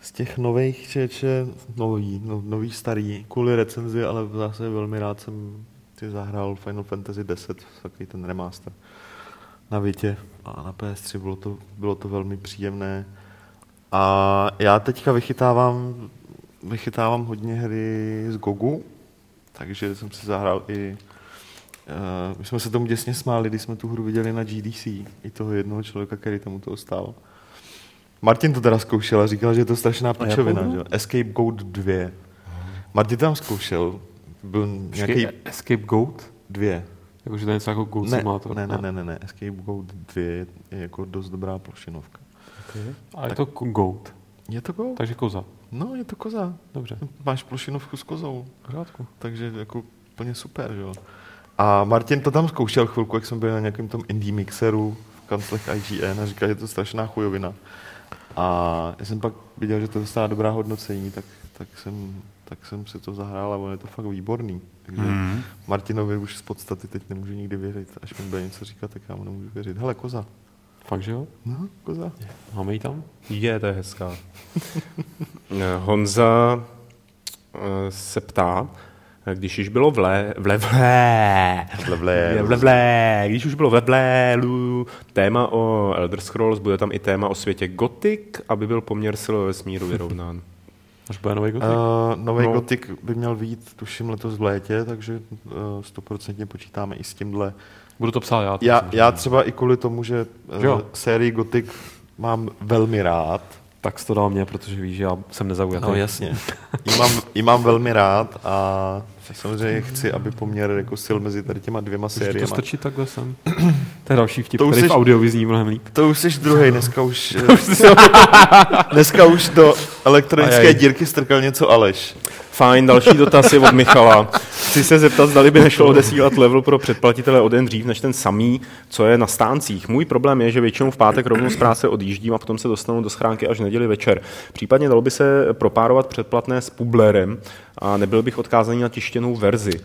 z těch nových čeče, nový, no, nový starý, kvůli recenzi, ale zase velmi rád jsem si zahrál Final Fantasy 10, takový ten remaster na Vitě a na PS3 bylo to, bylo to velmi příjemné. A já teďka vychytávám, vychytávám hodně hry z Gogu, takže jsem si zahrál i Uh, my jsme se tomu děsně smáli, když jsme tu hru viděli na GDC, i toho jednoho člověka, který tomu to stál. Martin to teda zkoušel a říkal, že je to strašná pičovina, že? Escape Goat 2. Martin tam zkoušel, byl nějaký... Escape Goat? 2. Jakože to je něco jako Goat ne, Simulator. Ne, ne, ne, ne, ne, Escape Goat 2 je, je jako dost dobrá plošinovka. Okay. A je tak, to Goat? Je to Goat. Takže koza. No, je to koza. Dobře. Máš plošinovku s kozou. V řádku. Takže jako úplně super, jo. A Martin to tam zkoušel chvilku, jak jsme byli na nějakém tom indie mixeru v kanclech IGN a říkal, že je to strašná chujovina. A já jsem pak viděl, že to dostává dobrá hodnocení, tak, tak, jsem, tak jsem si to zahrál a on je to fakt výborný. Takže mm. Martinovi už z podstaty teď nemůžu nikdy věřit. Až mi bude něco říkat, tak já mu nemůžu věřit. Hele, koza. Fakt, že jo? No, koza. Máme ji tam? Je, to je hezká. Honza eh, se ptá, když už bylo vle, vle, vle, vle, vle, vle, vle, když už bylo ve vlélu téma o Elder Scrolls, bude tam i téma o světě Gothic, aby byl poměr sil ve vesmíru vyrovnán. Až bude nový Gothic? Uh, nový no. Gothic by měl být, tuším, letos v létě, takže stoprocentně uh, počítáme i s tímhle. Budu to psát já. Já, já třeba i kvůli tomu, že uh, sérii Gothic mám velmi rád, tak to dal mě, protože víš, že já jsem nezaujatý. No jasně. Jí mám, jí mám velmi rád a samozřejmě chci, aby poměr jako sil mezi tady těma dvěma sériemi. to stačí takhle sem. To je další vtip, to který v audio vyzní mnohem líp. To už jsi druhý, dneska už... dneska už do elektronické Ajaj. dírky strkal něco Aleš. Fajn, další dotaz je od Michala. Chci se zeptat, zda by nešlo odesílat level pro předplatitele o den dřív než ten samý, co je na stáncích. Můj problém je, že většinou v pátek rovnou z práce odjíždím a potom se dostanu do schránky až v neděli večer. Případně dalo by se propárovat předplatné s publerem a nebyl bych odkázaný na tištěnou verzi.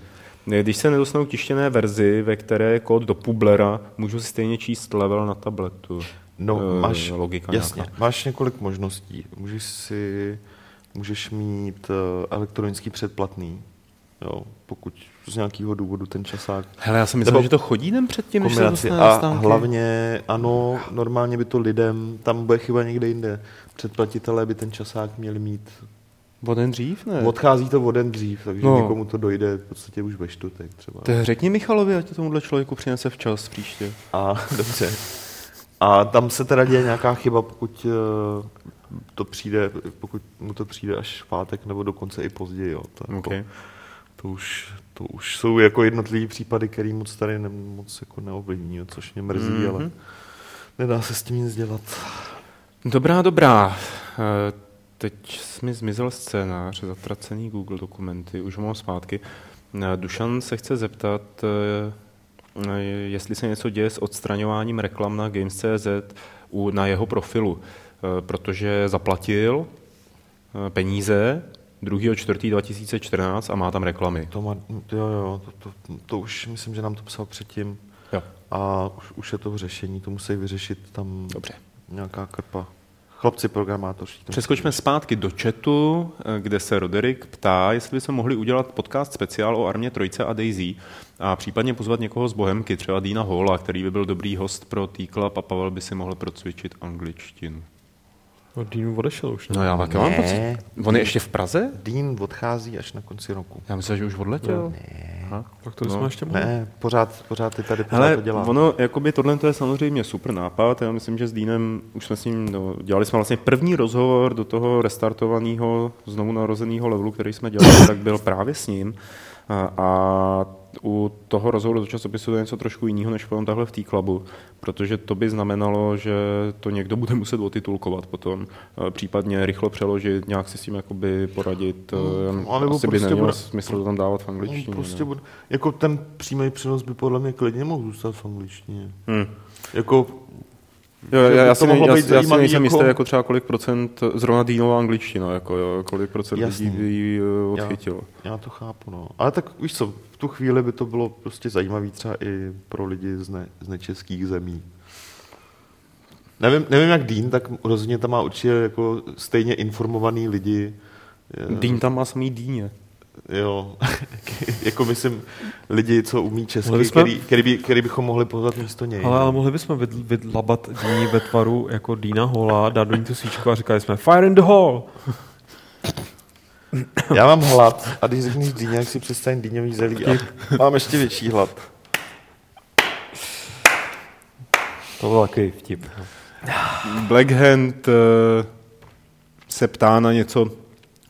Když se nedostanu k tištěné verzi, ve které je kód do Publera, můžu si stejně číst level na tabletu. No, e, máš, logika jasně, nějaká. máš několik možností. Můžeš si můžeš mít uh, elektronický předplatný, jo, pokud z nějakého důvodu ten časák... Hele, já jsem myslel, že to chodí den předtím, než se dostane A stánky. hlavně, ano, normálně by to lidem, tam bude chyba někde jinde. Předplatitelé by ten časák měli mít O den dřív, ne? Odchází to o den dřív, takže no. někomu to dojde v podstatě už ve čtvrtek třeba. To řekni Michalovi, ať to tomuhle člověku přinese včas příště. A dobře. A tam se teda děje nějaká chyba, pokud uh, to přijde, pokud mu to přijde až v pátek nebo dokonce i později. Jo. To, jako, okay. to, už, to už jsou jako jednotlivé případy, které moc tady ne, moc jako neovlivní, jo, což mě mrzí, mm-hmm. ale nedá se s tím nic dělat. Dobrá, dobrá. Eh, teď mi zmizel scénář, zatracený Google dokumenty, už ho mám zpátky. Eh, Dušan se chce zeptat, eh, jestli se něco děje s odstraňováním reklam na Games.cz na jeho profilu. Eh, protože zaplatil eh, peníze 2.4.2014 a má tam reklamy. To má, jo, jo, to, to, to už myslím, že nám to psal předtím. Jo. A už, už je to v řešení, to musí vyřešit tam Dobře. nějaká krpa. Chlapci programátoři. Přeskočme zpátky do chatu, eh, kde se Roderick ptá, jestli bychom mohli udělat podcast speciál o armě Trojce a Daisy a případně pozvat někoho z Bohemky, třeba Dina Hola, který by byl dobrý host pro T-Club a Pavel by si mohl procvičit angličtinu. No, Dean odešel už, ne? No já taky mám Ne. pocit. On je ještě v Praze? Dean odchází až na konci roku. Já myslím, že už odletěl. Aha. Tak to No. jsme ještě mohli. Ne, pořád, pořád ty tady pořád Hele, to dělá. ono, jakoby tohle to je samozřejmě super nápad. Já myslím, že s Dínem už jsme s ním, no, dělali jsme vlastně první rozhovor do toho restartovaného, znovu narozeného levelu, který jsme dělali, tak byl právě s ním. A, a u toho rozhovoru do časopisu je něco trošku jiného, než potom takhle v té klubu, protože to by znamenalo, že to někdo bude muset otitulkovat potom, eh, případně rychle přeložit, nějak si s tím jakoby poradit. Eh, anebo Asi by prostě nemělo bude- smysl to tam dávat v No, angličtině. prostě no. bude, jako ten přímý přenos by podle mě klidně mohl zůstat v angličtině. Hmm. Jako, Jo, já, by já, si, já, já si nejsem jako- jistý, jako třeba kolik procent, zrovna Dýnová angličtina, jako jo, kolik procent Jasný. lidí by ji eh, Já- odchytilo. já to chápu, no. Ale tak víš co, tu chvíli by to bylo prostě zajímavý třeba i pro lidi z, ne, z nečeských zemí. Nevím, nevím jak Dean, tak rozhodně tam má určitě jako stejně informovaný lidi. Eh, Dýn tam má samý Dýně. Jo, jako myslím lidi, co umí česky, bychom- který, který, by, který bychom mohli pozvat místo něj. Ale, ale mohli bychom vyd- vydlabat Díní ve tvaru jako Dýna Hola, dát do ní tu svíčku a říkali jsme Fire in the hall! Já mám hlad a když řekneš dýně, jak si představím dýňový zelí a mám ještě větší hlad. To byl takový vtip. Blackhand eh, se ptá na něco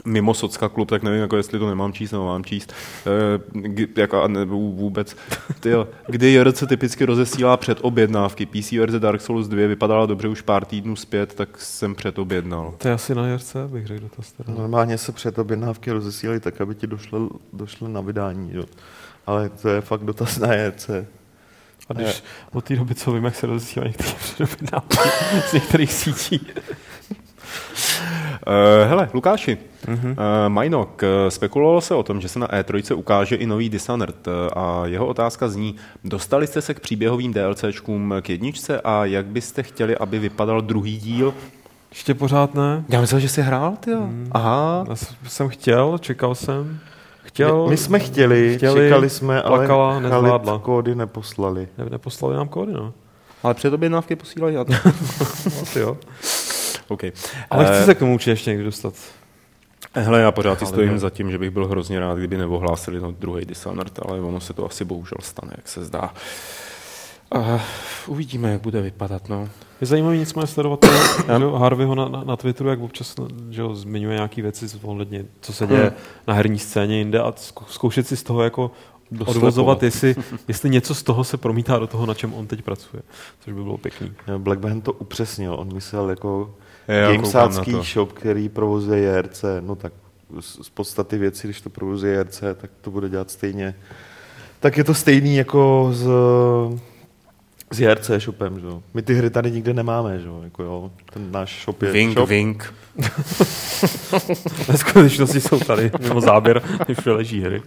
mimo Socka klub, tak nevím, jako jestli to nemám číst, nebo mám číst. Eh, kdy- jako, a ne, vů- vůbec. Tyjo, kdy JRC typicky rozesílá předobjednávky. PC verze Dark Souls 2 vypadala dobře už pár týdnů zpět, tak jsem předobjednal. To je asi na Jarce, bych řekl dotaz teda. Normálně se před objednávky rozesílají tak, aby ti došlo, došlo na vydání. Jo. Ale to je fakt dotaz na JRC. A když od té doby, co vím, jak se rozesílají některé předobjednávky z některých sítí. Uh, hele, Lukáši, mm-hmm. Majnok, uh, spekulovalo se o tom, že se na E3 ukáže i nový Dishonored a jeho otázka zní, dostali jste se k příběhovým DLCčkům k jedničce a jak byste chtěli, aby vypadal druhý díl? Ještě pořád ne. Já myslel, že jsi hrál, ty mm. Aha. Já jsem chtěl, čekal jsem. Chtěl, My, my jsme chtěli, chtěli, čekali jsme, ale plakala, nezvládla. Khalid kódy neposlali. ne, neposlali nám kódy, no. Ale předobjednávky posílají. A to... Asi jo. okay. Ale Eh, chci se k tomu určitě ještě někdy dostat. Hele, já pořád si Ale stojím ne. za tím, že bych byl hrozně rád, kdyby neohlásili no, druhý Dishonored, ale ono se to asi bohužel stane, jak se zdá. Uh, uvidíme, jak bude vypadat. No. Je zajímavý nicméně sledovat že jo, Harveyho na, na, na Twitteru, jak občas že jo, zmiňuje nějaké věci z- ohledně, co se děje Hmm. na herní scéně jinde a zkoušet si z toho jako odvozovat, jestli, jestli něco z toho se promítá do toho, na čem on teď pracuje. Což by bylo pěkný. Jo, Black Band to upřesnil, on myslel jako gamesácký shop, který provozuje JRC, no tak z, z podstaty věci, když to provozuje JRC, tak to bude dělat stejně. Tak je to stejný jako s, s JRC shopem, že jo. My ty hry tady nikde nemáme, že jo, jako jo, ten náš shop je Vink, shop. vink. Ve skutečnosti jsou tady mimo záběr, když leží hry.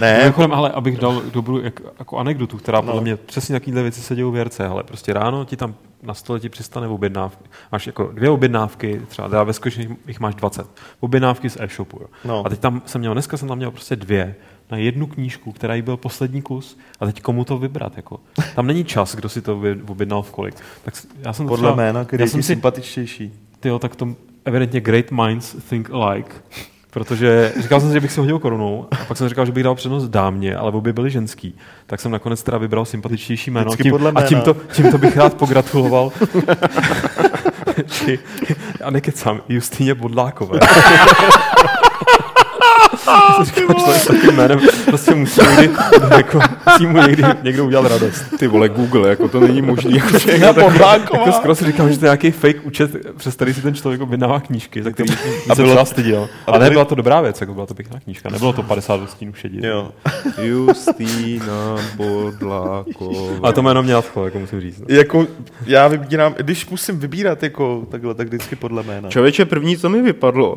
Ne, Mimochodem, ale abych dal dobrou jak, jako anekdotu, která podle No. mě přesně takovéhle věci se dějí v JRC, ale prostě ráno ti tam na stole ti přistane objednávky. Máš jako dvě objednávky, třeba teda ve skutečnosti jich máš 20. Objednávky z e-shopu. Jo. No. A teď tam jsem měl, dneska jsem tam měl prostě dvě na jednu knížku, která jí byl poslední kus a teď komu to vybrat. Jako. Tam není čas, kdo si to objednal v kolik. Tak já jsem podle třeba, jména, který já je jsem si sympatičtější. Tyjo, tak to evidentně great minds think alike. Protože říkal jsem si, že bych si hodil korunou, a pak jsem říkal, že bych dal přednost dámě, ale obě byly ženský. Tak jsem nakonec teda vybral sympatičtější jméno. Vždycky Tím, podle a tímto, tímto bych rád pogratuloval. a nekecám, Justýně Bodlákové. Říkal, člověk s takým jménem prostě musí někdy, jako, musí mu někdy někdo udělat radost. Ty vole, Google, jako to není možný. Jako, že Na Bodláková. Jako skoro si říkám, že to je nějaký fake účet, přes který si ten člověk objednává knížky, za který A a se bylo- třeba styděl. a nebyla to dobrá věc, jako byla to pěkná knížka. Nebylo to 50 stínů šedit. Jo. Justýna Bodláková. Ale to jméno mě nadchlo, jako musím říct. No. Jako, já vybírám, když musím vybírat jako takhle, tak vždycky podle jména. Člověče, první, co mi vypadlo.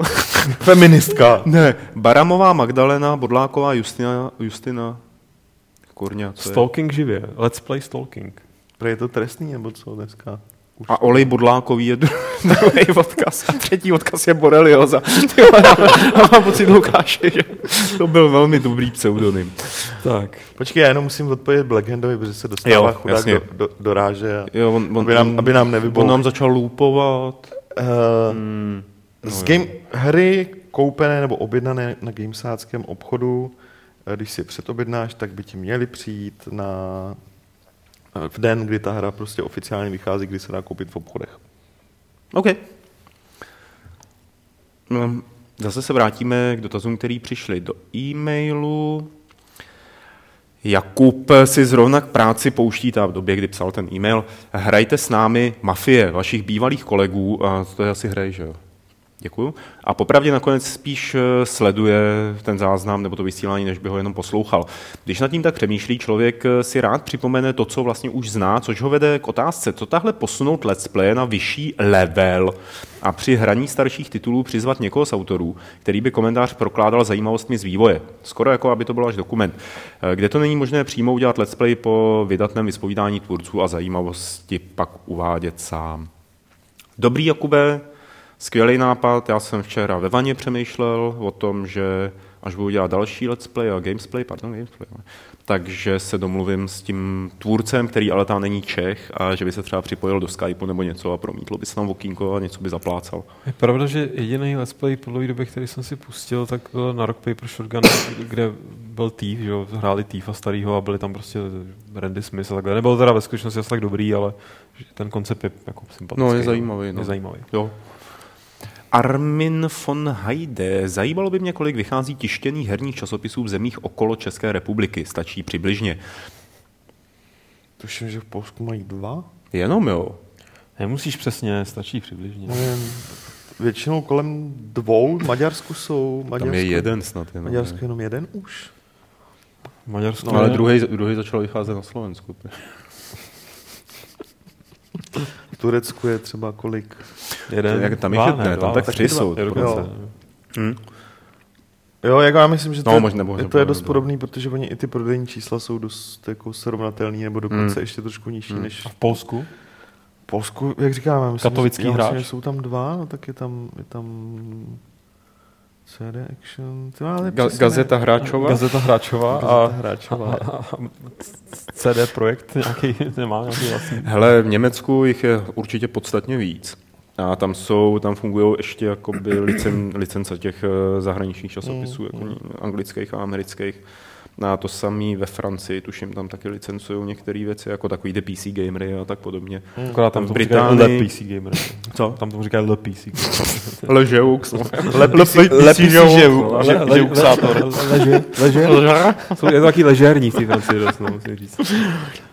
Feministka. ne, Baramová Magdalena, Bodláková Justina, Justina Kurňa, co je? Stalking živě. Let's play stalking. Pro je to trestný, nebo co dneska? Už A Olej Bodlákový je dru- druhý odkaz. A třetí odkaz je Borelioza. Já mám pocit, Lukáše, že to byl velmi dobrý pseudonym. Tak. Počkej, já jenom musím odpovědět Blackhandovi, protože se dostává Jo, chudák jasně. do, do, do, ráže. A... Jo, on, on, Aby nám- aby nám. On nám začal loupovat. Uh, Hmm, z game, hry koupené nebo objednané na gamesáckém obchodu, eh, když si je předobjednáš, tak by ti měly přijít na eh, v den, kdy ta hra prostě oficiálně vychází, kdy se dá koupit v obchodech. OK. No, Zase se vrátíme k dotazům, který přišli do e-mailu. Jakub si zrovna k práci pouští ta v době, kdy psal ten e-mail. Hrajte s námi Mafie, vašich bývalých kolegů, a to je asi hrej, že jo? Děkuju. A popravdě nakonec spíš eh, sleduje ten záznam nebo to vysílání, než by ho jenom poslouchal. Když nad tím tak přemýšlí, člověk eh, si rád připomene to, co vlastně už zná, což ho vede k otázce, co tahle posunout let's play na vyšší level a při hraní starších titulů přizvat někoho z autorů, který by komentář prokládal zajímavostmi z vývoje. Skoro jako, aby to bylo až dokument. Eh, Kde to není možné přímo udělat let's play po vydatném vyspovídání tvůrců a zajímavosti pak uvádět sám. Dobrý, Jakube, Skvělý nápad, já jsem včera ve vaně přemýšlel o tom, že až budu dělat další let's play a gamesplay, pardon, gamesplay, takže se domluvím s tím tvůrcem, který ale tam není Čech a že by se třeba připojil do Skypeu nebo něco a promítl by se tam okýnko a něco by zaplácal. Je pravda, že jediný let's play po dlouhé době, který jsem si pustil, tak byl na Rock Paper Shotgun, kde byl Thief, že jo, hráli Thiefa starýho a byli tam prostě Randy Smith a takhle. Nebyl teda ve skutečnosti asi tak dobrý, ale ten koncept je jako sympatický. No, je zajímavý, no. Je zajímavý. Jo. Armin von Heide. Zajímalo by mě, kolik vychází tištěných herních časopisů v zemích okolo České republiky. Stačí přibližně. Tuším, že v Polsku mají dva. Jenom jo. Nemusíš přesně, stačí přibližně. Nevím, většinou kolem dvou. V Maďarsku jsou. Maďarsku, Tam je jeden snad. Jenom, Maďarsku jenom jeden už. Maďarsku No, ale druhý, druhý začal vycházet na Slovensku. V Turecku je třeba kolik? jeden, Jak tam dva, jich je- ne, tam tak taky tři jsou, Jo. Hm? Jo, jako já myslím, že to, No, je, možná- možná to je dost podobný, protože oni i ty prodejní čísla jsou dost jako srovnatelný, nebo dokonce Hmm. ještě trošku nižší než A v Polsku? v Polsku, jak říkám, já myslím, Katovický že, já myslím, hráč. že jsou tam dva, no tak je tam, je tam CD Action, ty ale Ga- Gazeta Hráčova. Gazeta Hráčová a, Hráčová. a, a CD Projekt nějaký, nemá nějaký vlastní. Hele, v Německu jich je určitě podstatně víc. A tam jsou, tam fungují ještě jakoby licen, licence těch eh, zahraničních časopisů, jako anglických a amerických. A to samý ve Francii, tuším, tam taky licencují některé věci, jako takový ty PC gamery a tak podobně. Akorát tam v tomu říkají Británii- Le PC Gamer. Co? Tam tomu říkají Le PC Gamer. Žeuk, že- žeuksátor. Leže, leže. Jsou je to taky ležérní v té Francii dost, no, musím říct.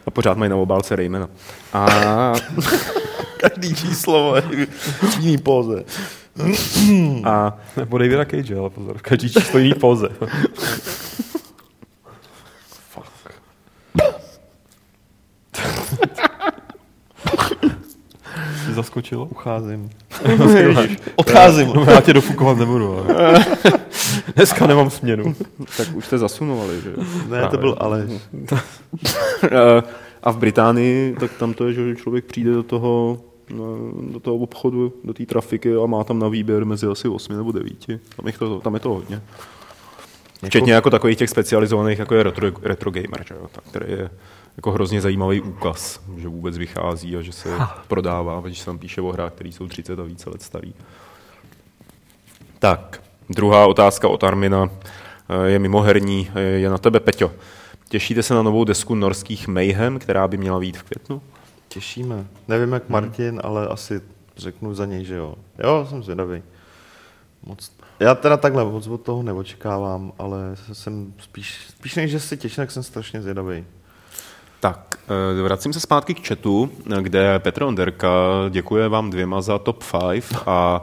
A pořád mají na obálce Raymana. A Každý číslo je v jiný póze. A Nebo Davida Cage, ale pozor, každý číslo jiný póze. Jsi zaskočilo? Ucházím. Odcházím. No, já tě dofukovat nebudu. Ale. Dneska nemám směnu. tak už jste zasunovali, že? Ne, to byl ale. Eh, A v Británii, tak tam to je, že člověk přijde do toho, no, do toho obchodu, do té trafiky a má tam na výběr mezi asi 8 nebo 9. Tam, je to, tam je to hodně. Včetně jako takových těch specializovaných, jako je retro, retro gamer, že jo? Tak, který je jako hrozně zajímavý úkaz, že vůbec vychází a že se prodává, když se tam píše o hrách, které jsou 30 a více let starý. Tak, druhá otázka od Armina eh, je mimoherní, eh, je na tebe, Peťo. Těšíte se na novou desku norských Mayhem, která by měla být v květnu? Těšíme. Nevím jak Martin, ale asi řeknu za něj, že jo. Jo, jsem zvědavý. Moc. Já teda takhle moc od toho neočekávám, ale jsem spíš, spíš než, že si těším, tak jsem strašně zvědavý. Tak, eh, vracím se zpátky k chatu, eh, kde Petr Onderka děkuje vám dvěma za top 5 a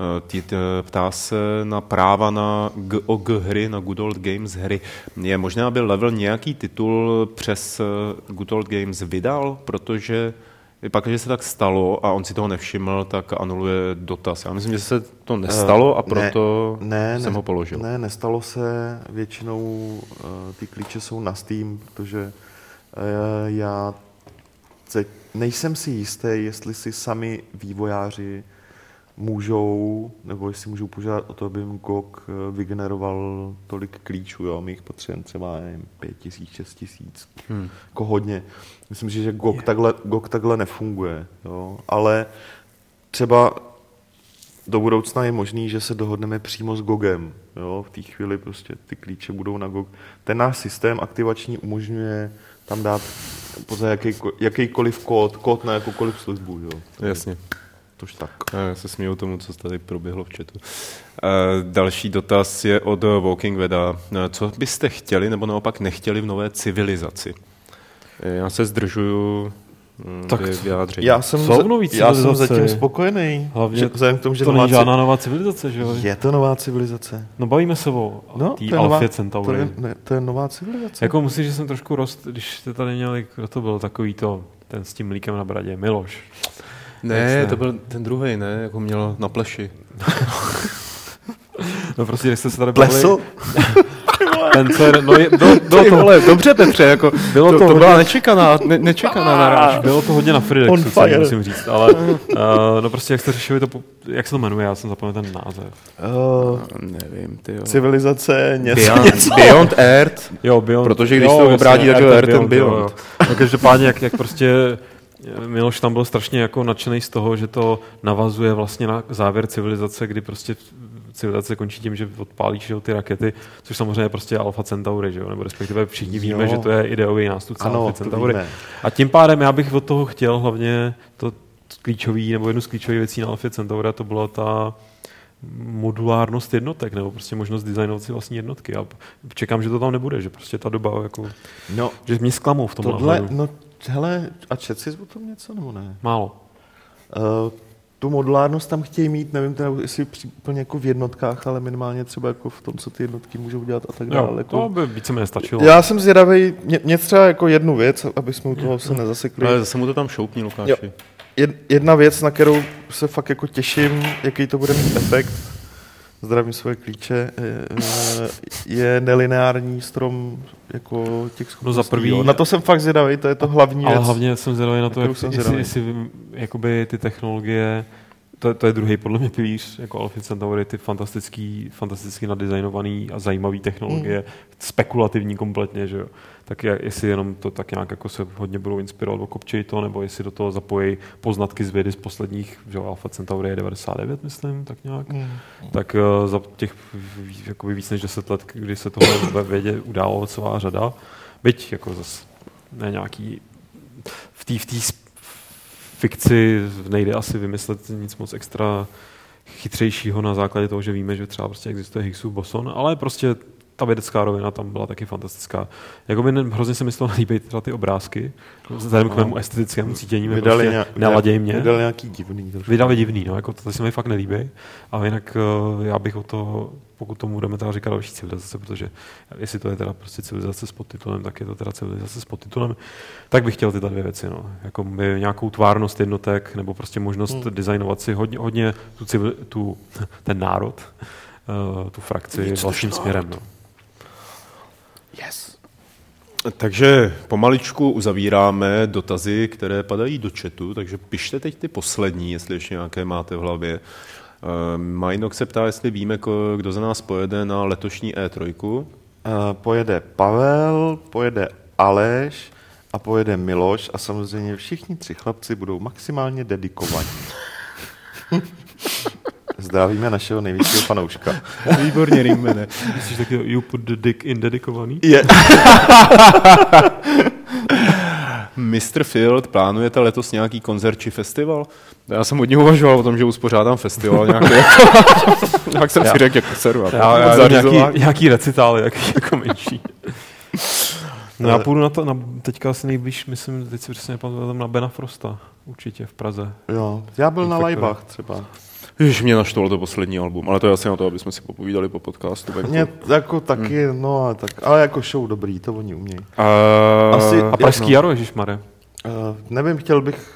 eh, ty, ty, ptá se na práva na GOG hry, na Good Old Games hry. Je možné, aby Level nějaký titul přes eh, Good Old Games vydal, protože pak, když se tak stalo a on si toho nevšiml, tak anuluje dotaz. Já myslím, že se to nestalo a Eh, proto ne, jsem ne, ho položil. Ne, nestalo se. Většinou ty klíče jsou na Steam, protože já se, nejsem si jistý, jestli si sami vývojáři můžou, nebo jestli můžou požádat o to, aby jim GOG eh, vygeneroval tolik klíčů. Jo? My jich potřebujeme třeba nevím, pět tisíc, šest tisíc. Hmm. Jako hodně. Myslím si, že GOG takhle, GOG takhle nefunguje. Jo? Ale třeba do budoucna je možný, že se dohodneme přímo s GOGem. Jo? V té chvíli prostě ty klíče budou na GOG. Ten náš systém aktivační umožňuje tam dát poza jaký, jakýkoliv kód, kód na jakoukoliv službu. Jo? Jasně. Tož tak. Já se směju tomu, co tady proběhlo v chatu. Další dotaz je od Walking Veda. Co byste chtěli nebo naopak nechtěli v nové civilizaci? Já se zdržuju Tak vyjádření. Já jsem, Jsou nový já jsem zatím spokojený. Hlavně že, vzhledem k tomu, že to nová není ci- žádná nová civilizace, že jo? Je to nová civilizace. No bavíme se o No, té to Alfě To Centauri. je, ne, to je nová civilizace. Jako musím, že jsem trošku rost, když jste tady měli, kdo to byl, takový to, ten s tím mlíkem na bradě, Miloš. Ne, Jasně. to byl ten druhý, ne? Jako měl na pleši. No prostě, když jste se tady Plesl? bavili, je, no je, bylo, bylo to, vole, dobře Petře, jako Bylo to, to to, byla hodně- nečekaná, ne, nečekaná naráž. bylo to hodně na On Fridexu, co musím říct, ale uh, no prostě, jak jste řešili to, jak se to jmenuje, já jsem zapomněl ten název. Uh, Nevím, ty jo. civilizace něco. Beyond, něco. Beyond Earth. Jo, Beyond. Protože když jo, to jasně, obrátí, tak je Earth Earth and Beyond. jo. No, každopádně, jak, jak prostě Miloš tam byl strašně jako nadšený z toho, že to navazuje vlastně na závěr civilizace, kdy prostě civilizace končí tím, že odpálíš že jo, ty rakety, což samozřejmě je prostě Alpha Centauri, že jo? nebo respektive všichni víme, Jo. že to je ideový nástupce Ano, Alpha to Centauri. A tím pádem já bych od toho chtěl hlavně to klíčový, nebo jednu z klíčových věcí na Alpha Centauri, to byla ta modulárnost jednotek, nebo prostě možnost designovat si vlastní jednotky. A čekám, že to tam nebude, že prostě ta doba, jako, No, že mě zklamou v tom tohle, no, hele, a čet jsi o tom něco, nebo ne? Málo. Uh, tu modulárnost tam chtějí mít, nevím teda, jestli při- úplně jako v jednotkách, ale minimálně třeba jako v tom, co ty jednotky můžou dělat a tak dále. Jo, jako... to by víceméně stačilo. Já jsem zvědavý, mě, mě třeba jako jednu věc, aby jsme u toho se nezasekli. Ale zase mu to tam šoupní, Lukáši. Jo. Jed, jedna věc, na kterou se fakt jako těším, jaký to bude mít efekt, zdravím svoje klíče, je, je nelineární strom jako těch schopností. No za prvý- jo. Na to jsem fakt zvědavý, to je to hlavní Ale věc. hlavně jsem zvědavý na to, jak, jsem jestli, zvědavý. jestli vím, jakoby ty technologie, to, to je druhý podle mě pilíř, jako Alpha Centauri, ty fantastický, fantasticky nadizajnovaný a zajímavý technologie, Hmm. spekulativní kompletně, že jo. Tak je, jestli jenom to tak nějak jako se hodně budou inspirovat, okopčejí to, nebo jestli do toho zapojí poznatky z vědy z posledních, že jo, Alpha Centauri je 99, myslím, tak nějak. Hmm. Tak uh, za těch jakoby víc než 10 let, kdy se tohle ve vědě událo celá řada, byť jako zase ne nějaký v té v fikci nejde asi vymyslet nic moc extra chytřejšího na základě toho, že víme, že třeba prostě existuje Higgsův boson, ale prostě ta vědecká rovina tam byla taky fantastická. Jakoby ne, hrozně se mi z toho líbí teda ty obrázky, vzhledem k mému estetickému cítění, mi Vydali, prostě nějak, neladěj mě. Vydali nějaký divný. trošku. Vydali divný, no, jako to se mi fakt nelíbí. A jinak eh, já bych o to, pokud tomu budeme teda říkat další civilizace, protože jestli to je teda prostě civilizace s podtitulem, tak je to teda civilizace s podtitulem, tak bych chtěl tyhle dvě věci, no. Jako by nějakou tvárnost jednotek, nebo prostě možnost Hmm. designovat si hodně, hodně tu, civil, tu, ten národ, uh, tu frakci vlastním směrem, no. Yes. Takže pomaličku uzavíráme dotazy, které padají do chatu, takže pište teď ty poslední, jestli ještě nějaké máte v hlavě. Uh, Majnok se ptá, jestli víme, kdo za nás pojede na letošní E3. Uh, pojede Pavel, pojede Aleš a pojede Miloš a samozřejmě všichni tři chlapci budou maximálně dedikovaní. Zdravíme našeho největšího fanouška. Výborně, Ringmane. Myslíš taky you put the dick in dedikovaný? Je. Mr. Field, plánujete letos nějaký koncert či festival? Já jsem hodně uvažoval o tom, že uspořádám festival nějaký. tak jsem si řekl, jako seru. Já, já nějaký, nějaký recitály, jaký, jako menší. No já půjdu na to, na, teďka asi nejblíž, myslím, teď si přesně nepamatuju, tam na Bena Frosta, určitě v Praze. Jo, já byl na. Lajbách třeba. Ježiš, mě naštvalo to poslední album, ale to je asi na to, aby jsme si popovídali po podcastu. Tak Mě jako taky, no ale tak, ale jako show dobrý, to oni umějí. A, Asi- A Pražský no. jaro, ježišmarja. Uh, nevím, chtěl bych,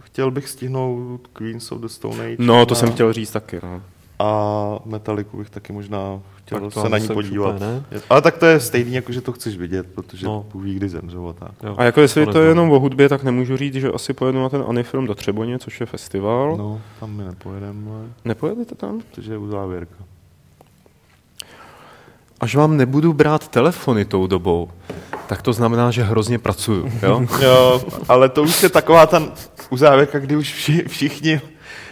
chtěl bych stihnout Queens of the Stone Age. No, to a, jsem chtěl říct taky. No. A Metaliku bych taky možná chtěl Tak to se na ní podívat. úplně ne. Ale tak to je stejný, jako že to chceš vidět, protože No. no. Bůh ví, kdy zemřel a tak. Jo, A jako jestli to je neznám. jenom o hudbě, tak nemůžu říct, že asi pojedu na ten Anifilm do Třeboně, což je festival. No. Tam my nepojedeme, ale Nepojedete tam? protože je u závěrka. Až vám nebudu brát telefony tou dobou, tak to znamená, že hrozně pracuju. Jo? Jo, ale to už je taková ta uzávěrka, kdy už vši, všichni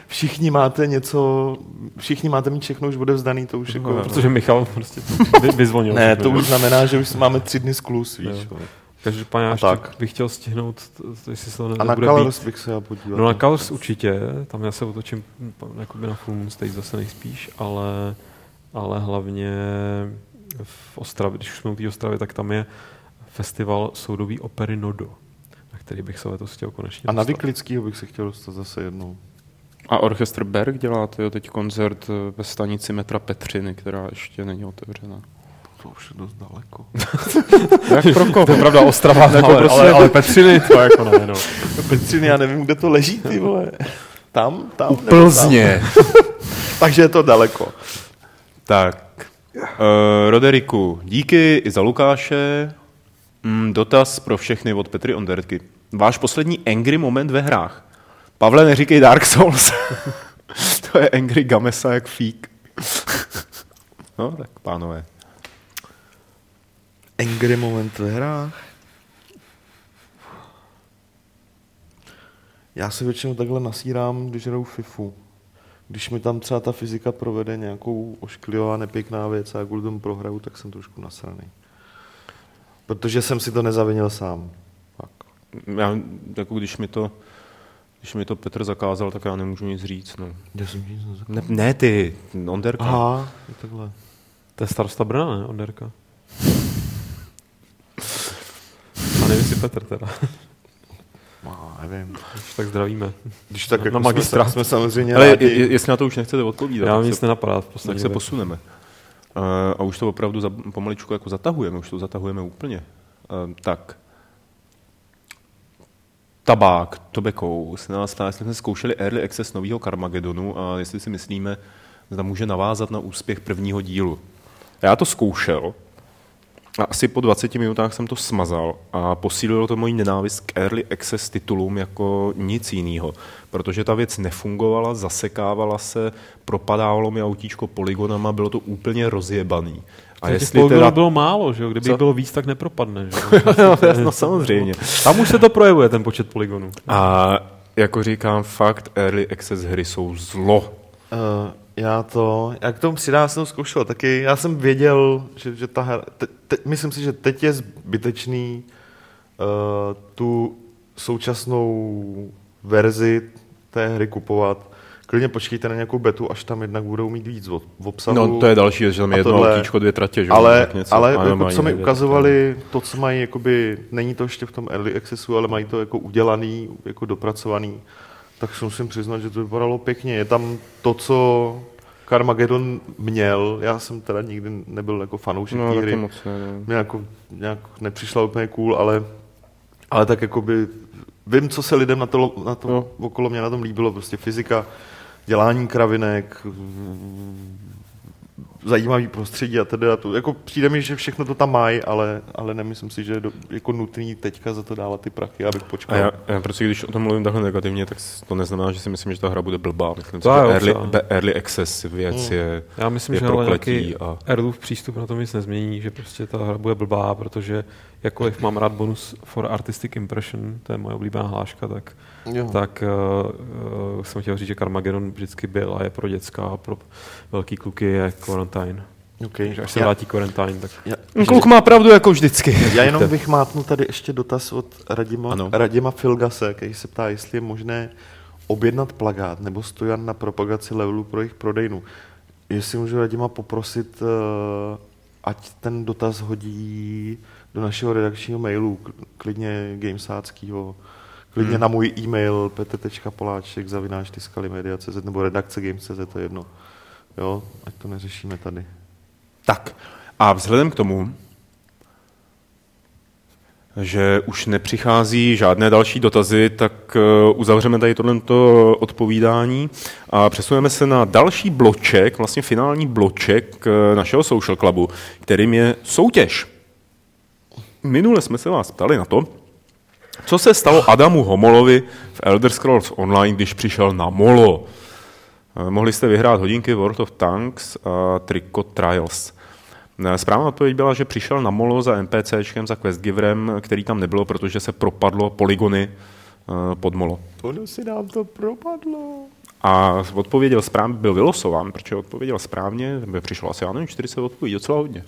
všichni máte něco, všichni máte mít všechno už odevzdaný, to už jako... No, protože Michal prostě vy, vyzvonil. Ne, to už znamená, že už máme tři dny sklus, víš. Jo. Každopádně ještě tak. bych chtěl stihnout, jestli se to A na nebude Colors být. bych se já podíval. No na Colors určitě, tam já se otočím jakoby na Full Moon Stage zase nejspíš, ale, ale hlavně v Ostravě, když už jsme u té Ostravy, tak tam je festival soudobý opery Nodo, na který bych se letos chtěl konečně A na dostat. Vyklickýho bych se chtěl dostat zase jednou. A Orchestr Berg dělá tyjo, teď koncert eh, ve stanici metra Petřiny, která ještě není otevřená. To už je dost daleko. Jak pro koho? To je pravda Ostrava, Jako ale, prostě- ale, ale Petřiny, to jako ne, no. Petřiny, já nevím, kde to leží, ty vole. Tam, tam, Plzně. Tam. Takže je to daleko. tak, uh, Roderiku, díky i za Lukáše. Mm, dotaz pro všechny od Petry Ondertky. Váš poslední angry moment ve hrách. Pavle, neříkej Dark Souls. to je angry Gamesa jak fík. no, tak pánové. Angry moment ve hrách. Já se většinou takhle nasírám, když hraju FIFU. Když mi tam třeba ta fyzika provede nějakou ošklivá, nepěkná věc a já kvůli tomu prohraju, tak jsem trošku nasraný. Protože jsem si to nezavinil sám. Fakt. Já, jako když mi to když mi to Petr zakázal, tak já nemůžu nic říct. No. Já jsem nic nezakázal. Ne, ne ty, Onderka. Aha, je takhle. To je starosta Brna, ne, Onderka? A nevím si Petr teda, No, nevím. Když tak zdravíme. Když tak Na jako magistrát. jsme, jsme samozřejmě Ale rádi. je, je, jestli na to už nechcete odpovídat, Já tak mi nic se, nenapadá v tak se posuneme. Uh, a už to opravdu za, pomaličku jako zatahujeme, už to zatahujeme úplně. Uh, tak. Tabák, tobacco, se nás ptá, jestli jsme zkoušeli Early Access nového Carmagedonu a jestli si myslíme, zda může navázat na úspěch prvního dílu. Já to zkoušel a asi po 20 minutách jsem to smazal a posílilo to moji nenávist k Early Access titulům jako nic jiného, protože ta věc nefungovala, zasekávala se, propadávalo mi autíčko polygonama, bylo to úplně rozjebaný. A jestli teda... teda... bylo málo, že jo? Kdyby Co? bylo víc, tak nepropadne. Že jo? no samozřejmě. Tam už se to projevuje, ten počet polygonů. A jako říkám, fakt Early Access hry jsou zlo. Uh, já to, já k tomu přidám, jsem to zkoušel taky. Já jsem věděl, že, že ta hra, te, te, myslím si, že teď je zbytečný uh, tu současnou verzi té hry kupovat. Klidně počkejte na nějakou betu, až tam jednak budou mít víc od, v obsahu. No to je další, věc, že tam je jedno tohle- autíčko, dvě tratě, že? ale, tak něco. ale Ano, jako, co mi ukazovali, to, co mají, jakoby, není to ještě v tom early accessu, ale mají to jako udělaný, jako dopracovaný, tak si musím přiznat, že to vypadalo pěkně. Je tam to, co Carmageddon měl, já jsem teda nikdy nebyl jako fanoušek No, té hry, moc ne, no. mě jako nějak nepřišla úplně cool, ale, ale tak jakoby vím, co se lidem na to, na to No. okolo mě na tom líbilo, prostě fyzika, dělání kravinek, zajímavý prostředí a tedy a to. Jako přijde mi, že všechno to tam mají, ale, ale nemyslím si, že je do, jako nutný teďka za to dávat ty prachy, abych A počkal. já, já prostě, když o tom mluvím takhle negativně, tak to neznamená, že si myslím, že ta hra bude blbá. Myslím si, To že jo, early, early access věc Mm. je, Já myslím, je že ale nějaký a Erlův přístup na tom nic nezmění, že prostě ta hra bude blbá, protože jakkoliv mám rád bonus for artistic impression, to je moje oblíbená hláška, tak, Jo. tak uh, uh, jsem chtěl říct, že Carmageddon vždycky byl a je pro děcka a pro velký kluky je Quarantine. Okay. Takže až se já, vrátí Quarantine, tak já, Kluk má pravdu jako vždycky. já jenom bych mátnul tady ještě dotaz od Radima, Ano. Radima Filgase, který se ptá, jestli je možné objednat plagát nebo stojan na propagaci levelu pro jejich prodejnu. Jestli můžu Radima poprosit, eh, ať ten dotaz hodí do našeho redakčního mailu, klidně gamesáckýho, klidně Hmm. na můj e-mail pt.poláček zavináč media.cz nebo redakce games.cz, to je jedno. Jo, ať to neřešíme tady. Tak a vzhledem k tomu, že už nepřichází žádné další dotazy, tak eh, uzavřeme tady tohleto odpovídání a přesuneme se na další bloček, vlastně finální bloček eh, našeho social clubu, kterým je soutěž. Minule jsme se vás ptali na to, co se stalo Adamu Homolovi v Elder Scrolls Online, když přišel na Molo. Eh, Mohli jste vyhrát hodinky World of Tanks a Tricot Trials. Eh, Správná odpověď byla, že přišel na Molo za NPCčkem, za questgiverem, který tam nebylo, protože se propadlo polygony eh, pod Molo. Ono si nám to propadlo. A odpověděl správně, byl vylosován, protože odpověděl správně, by přišlo asi, já nevím, 40 odpovědí, docela hodně.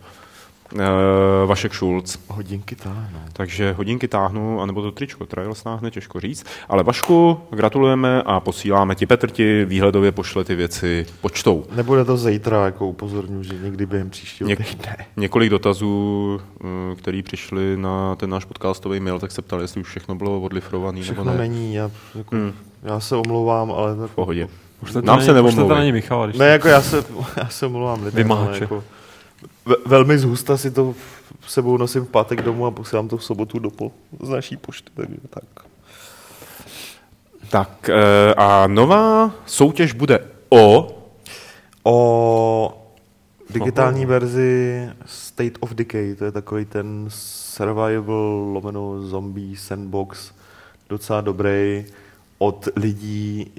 Uh, Vašek Šulc. Hodinky táhnou. Takže hodinky táhnu, anebo to tričko, trail stáhne, těžko říct. Ale Vašku, gratulujeme a posíláme ti. Petr ti výhledově pošle ty věci počtou. Nebude to zítra, jako upozorňuji, že někdy během příštího Něk- týdne. Několik dotazů, eh, který přišli na ten náš podcastový mail, tak se ptali, jestli už všechno bylo odlifrované Všechno nebo ne. není, já, jako, Hmm. já se omlouvám, ale tak, V pohodě. Už to Nám není, se neomlouvej. když Ne, jako já se, já se omlouvám lidem, ale jako, velmi zhusta si to v sebou nosím v pátek domů a posílám to v sobotu do po, z naší pošty, takže tak. Tak eh, a nová soutěž bude o... O digitální verzi State of Decay, to je takový ten survival lomeno zombie sandbox, docela dobrý, od lidí,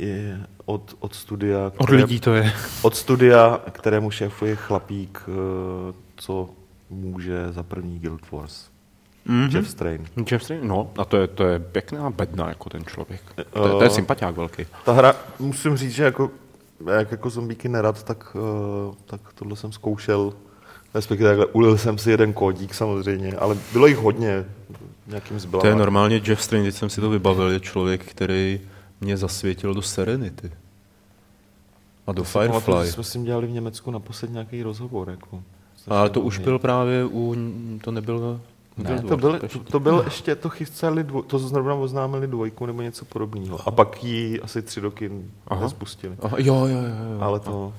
od, od studia, Od lidí to je. od studia, kterému šéfuje chlapík, eh, co může za první Guild Wars. Mhm. Jeff Strain. Jeff Strain? No, a to je, to je pěkná bedna, jako ten člověk. To je, to je Eh, sympatiák velký. Ta hra, musím říct, že jako, jak jako zombíky nerad, tak, eh, tak tohle jsem zkoušel. Respektive takhle, ulil jsem si jeden kódík samozřejmě, ale bylo jich hodně. Nějakým zbyla. To je normálně Jeff Strain, teď jsem si to vybavil, je člověk, který mě zasvětil do Serenity. A do Firefly. Jsme s tím dělali v Německu naposled nějaký rozhovor. Jako. Ale to už byl právě u... To nebyl... Ne, to byl, to, to byl ještě, to chyceli, dvo, to zrovna oznámili dvojku nebo něco podobného. A pak ji asi tři roky Aha. nespustili. Aha, jo, jo, jo. jo. Ale to...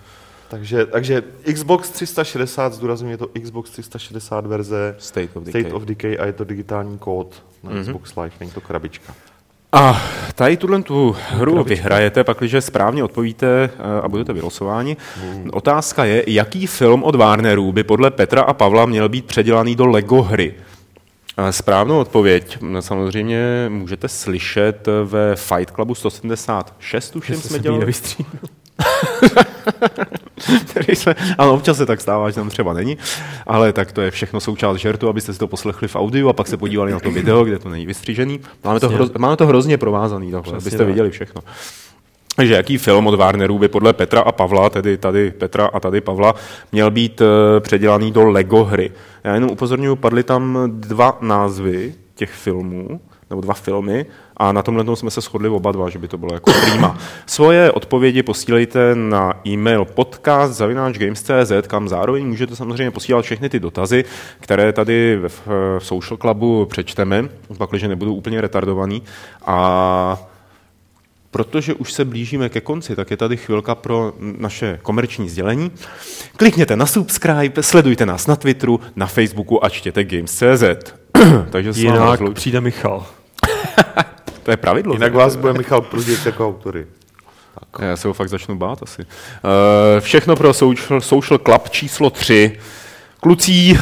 Takže, takže Xbox 360, zdůrazňuji, je to Xbox 360 verze State of Decay. State of Decay a je to digitální kód na Mhm. mm-hmm. Xbox Live, není to krabička. A tady tuhle tu hru vyhrajete, pakliže správně odpovíte eh, a budete vylosováni. Otázka je, jaký film od Warnerů by podle Petra a Pavla měl být předělaný do Lego hry? Eh, Správnou odpověď mm, samozřejmě můžete slyšet ve Fight Clubu 176, tuším, jsme dělali. který jsme, ano, občas se tak stává, že tam třeba není, ale tak to je všechno součást žertu, abyste si to poslechli v audiu a pak se podívali na to video, kde to není vystřížený. Máme to, hroz, máme to hrozně provázaný, takhle, abyste tak. viděli všechno. Takže jaký film od Warnerů by podle Petra a Pavla, tedy tady Petra a tady Pavla, měl být eh, předělaný do Lego hry? Já jenom upozorňuji, padly tam dva názvy těch filmů, nebo dva filmy, a na tomhle tom jsme se shodli oba dva, že by to bylo jako prima. Svoje odpovědi posílejte na e-mail podcast.games.cz, kam zároveň můžete samozřejmě posílat všechny ty dotazy, které tady v, v Social Clubu přečteme, pakliže nebudou úplně retardovaný. A Protože už se blížíme ke konci, tak je tady chvilka pro naše komerční sdělení. Klikněte na subscribe, sledujte nás na Twitteru, na Facebooku a čtěte Games.cz. Takže se Jinak přijde Michal. to je pravidlo. Jinak vás bude Michal prudit jako autory. Já se ho fakt začnu bát asi. Uh, všechno pro social, social Club číslo 3. Klucí,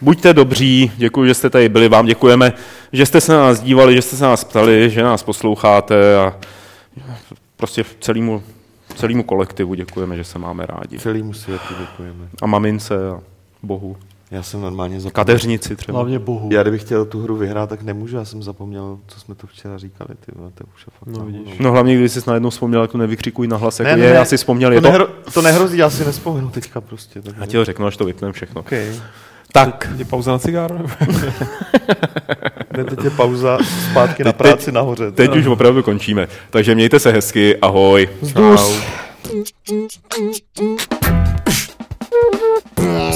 buďte dobří, děkuji, že jste tady byli, vám děkujeme, že jste se na nás dívali, že jste se nás ptali, že nás posloucháte a prostě celému, celému kolektivu děkujeme, že se máme rádi. Celému světu děkujeme. A mamince a Bohu. Já jsem normálně zapomněl. Kadeřnici třeba. Hlavně Bohu. Já kdybych chtěl tu hru vyhrát, tak nemůžu, já jsem zapomněl, co jsme tu včera říkali, ty vole, to už je fakt No, vidíš. No hlavně, když jsi najednou vzpomněl, jak to nevykřikuj na hlas, jako Ne, ne, je, ne. já si vzpomněl, je to, to... nehro, to nehrozí, já si nespomenu teďka prostě. Tak... Já ti ho řeknu, až to vypneme všechno. Okay. Tak, Je pauza na cigáro? Ne, teď je pauza, zpátky na Teď- práci nahoře. teď už opravdu končíme. Takže mějte se hezky, ahoj. Čau. Mm-hmm.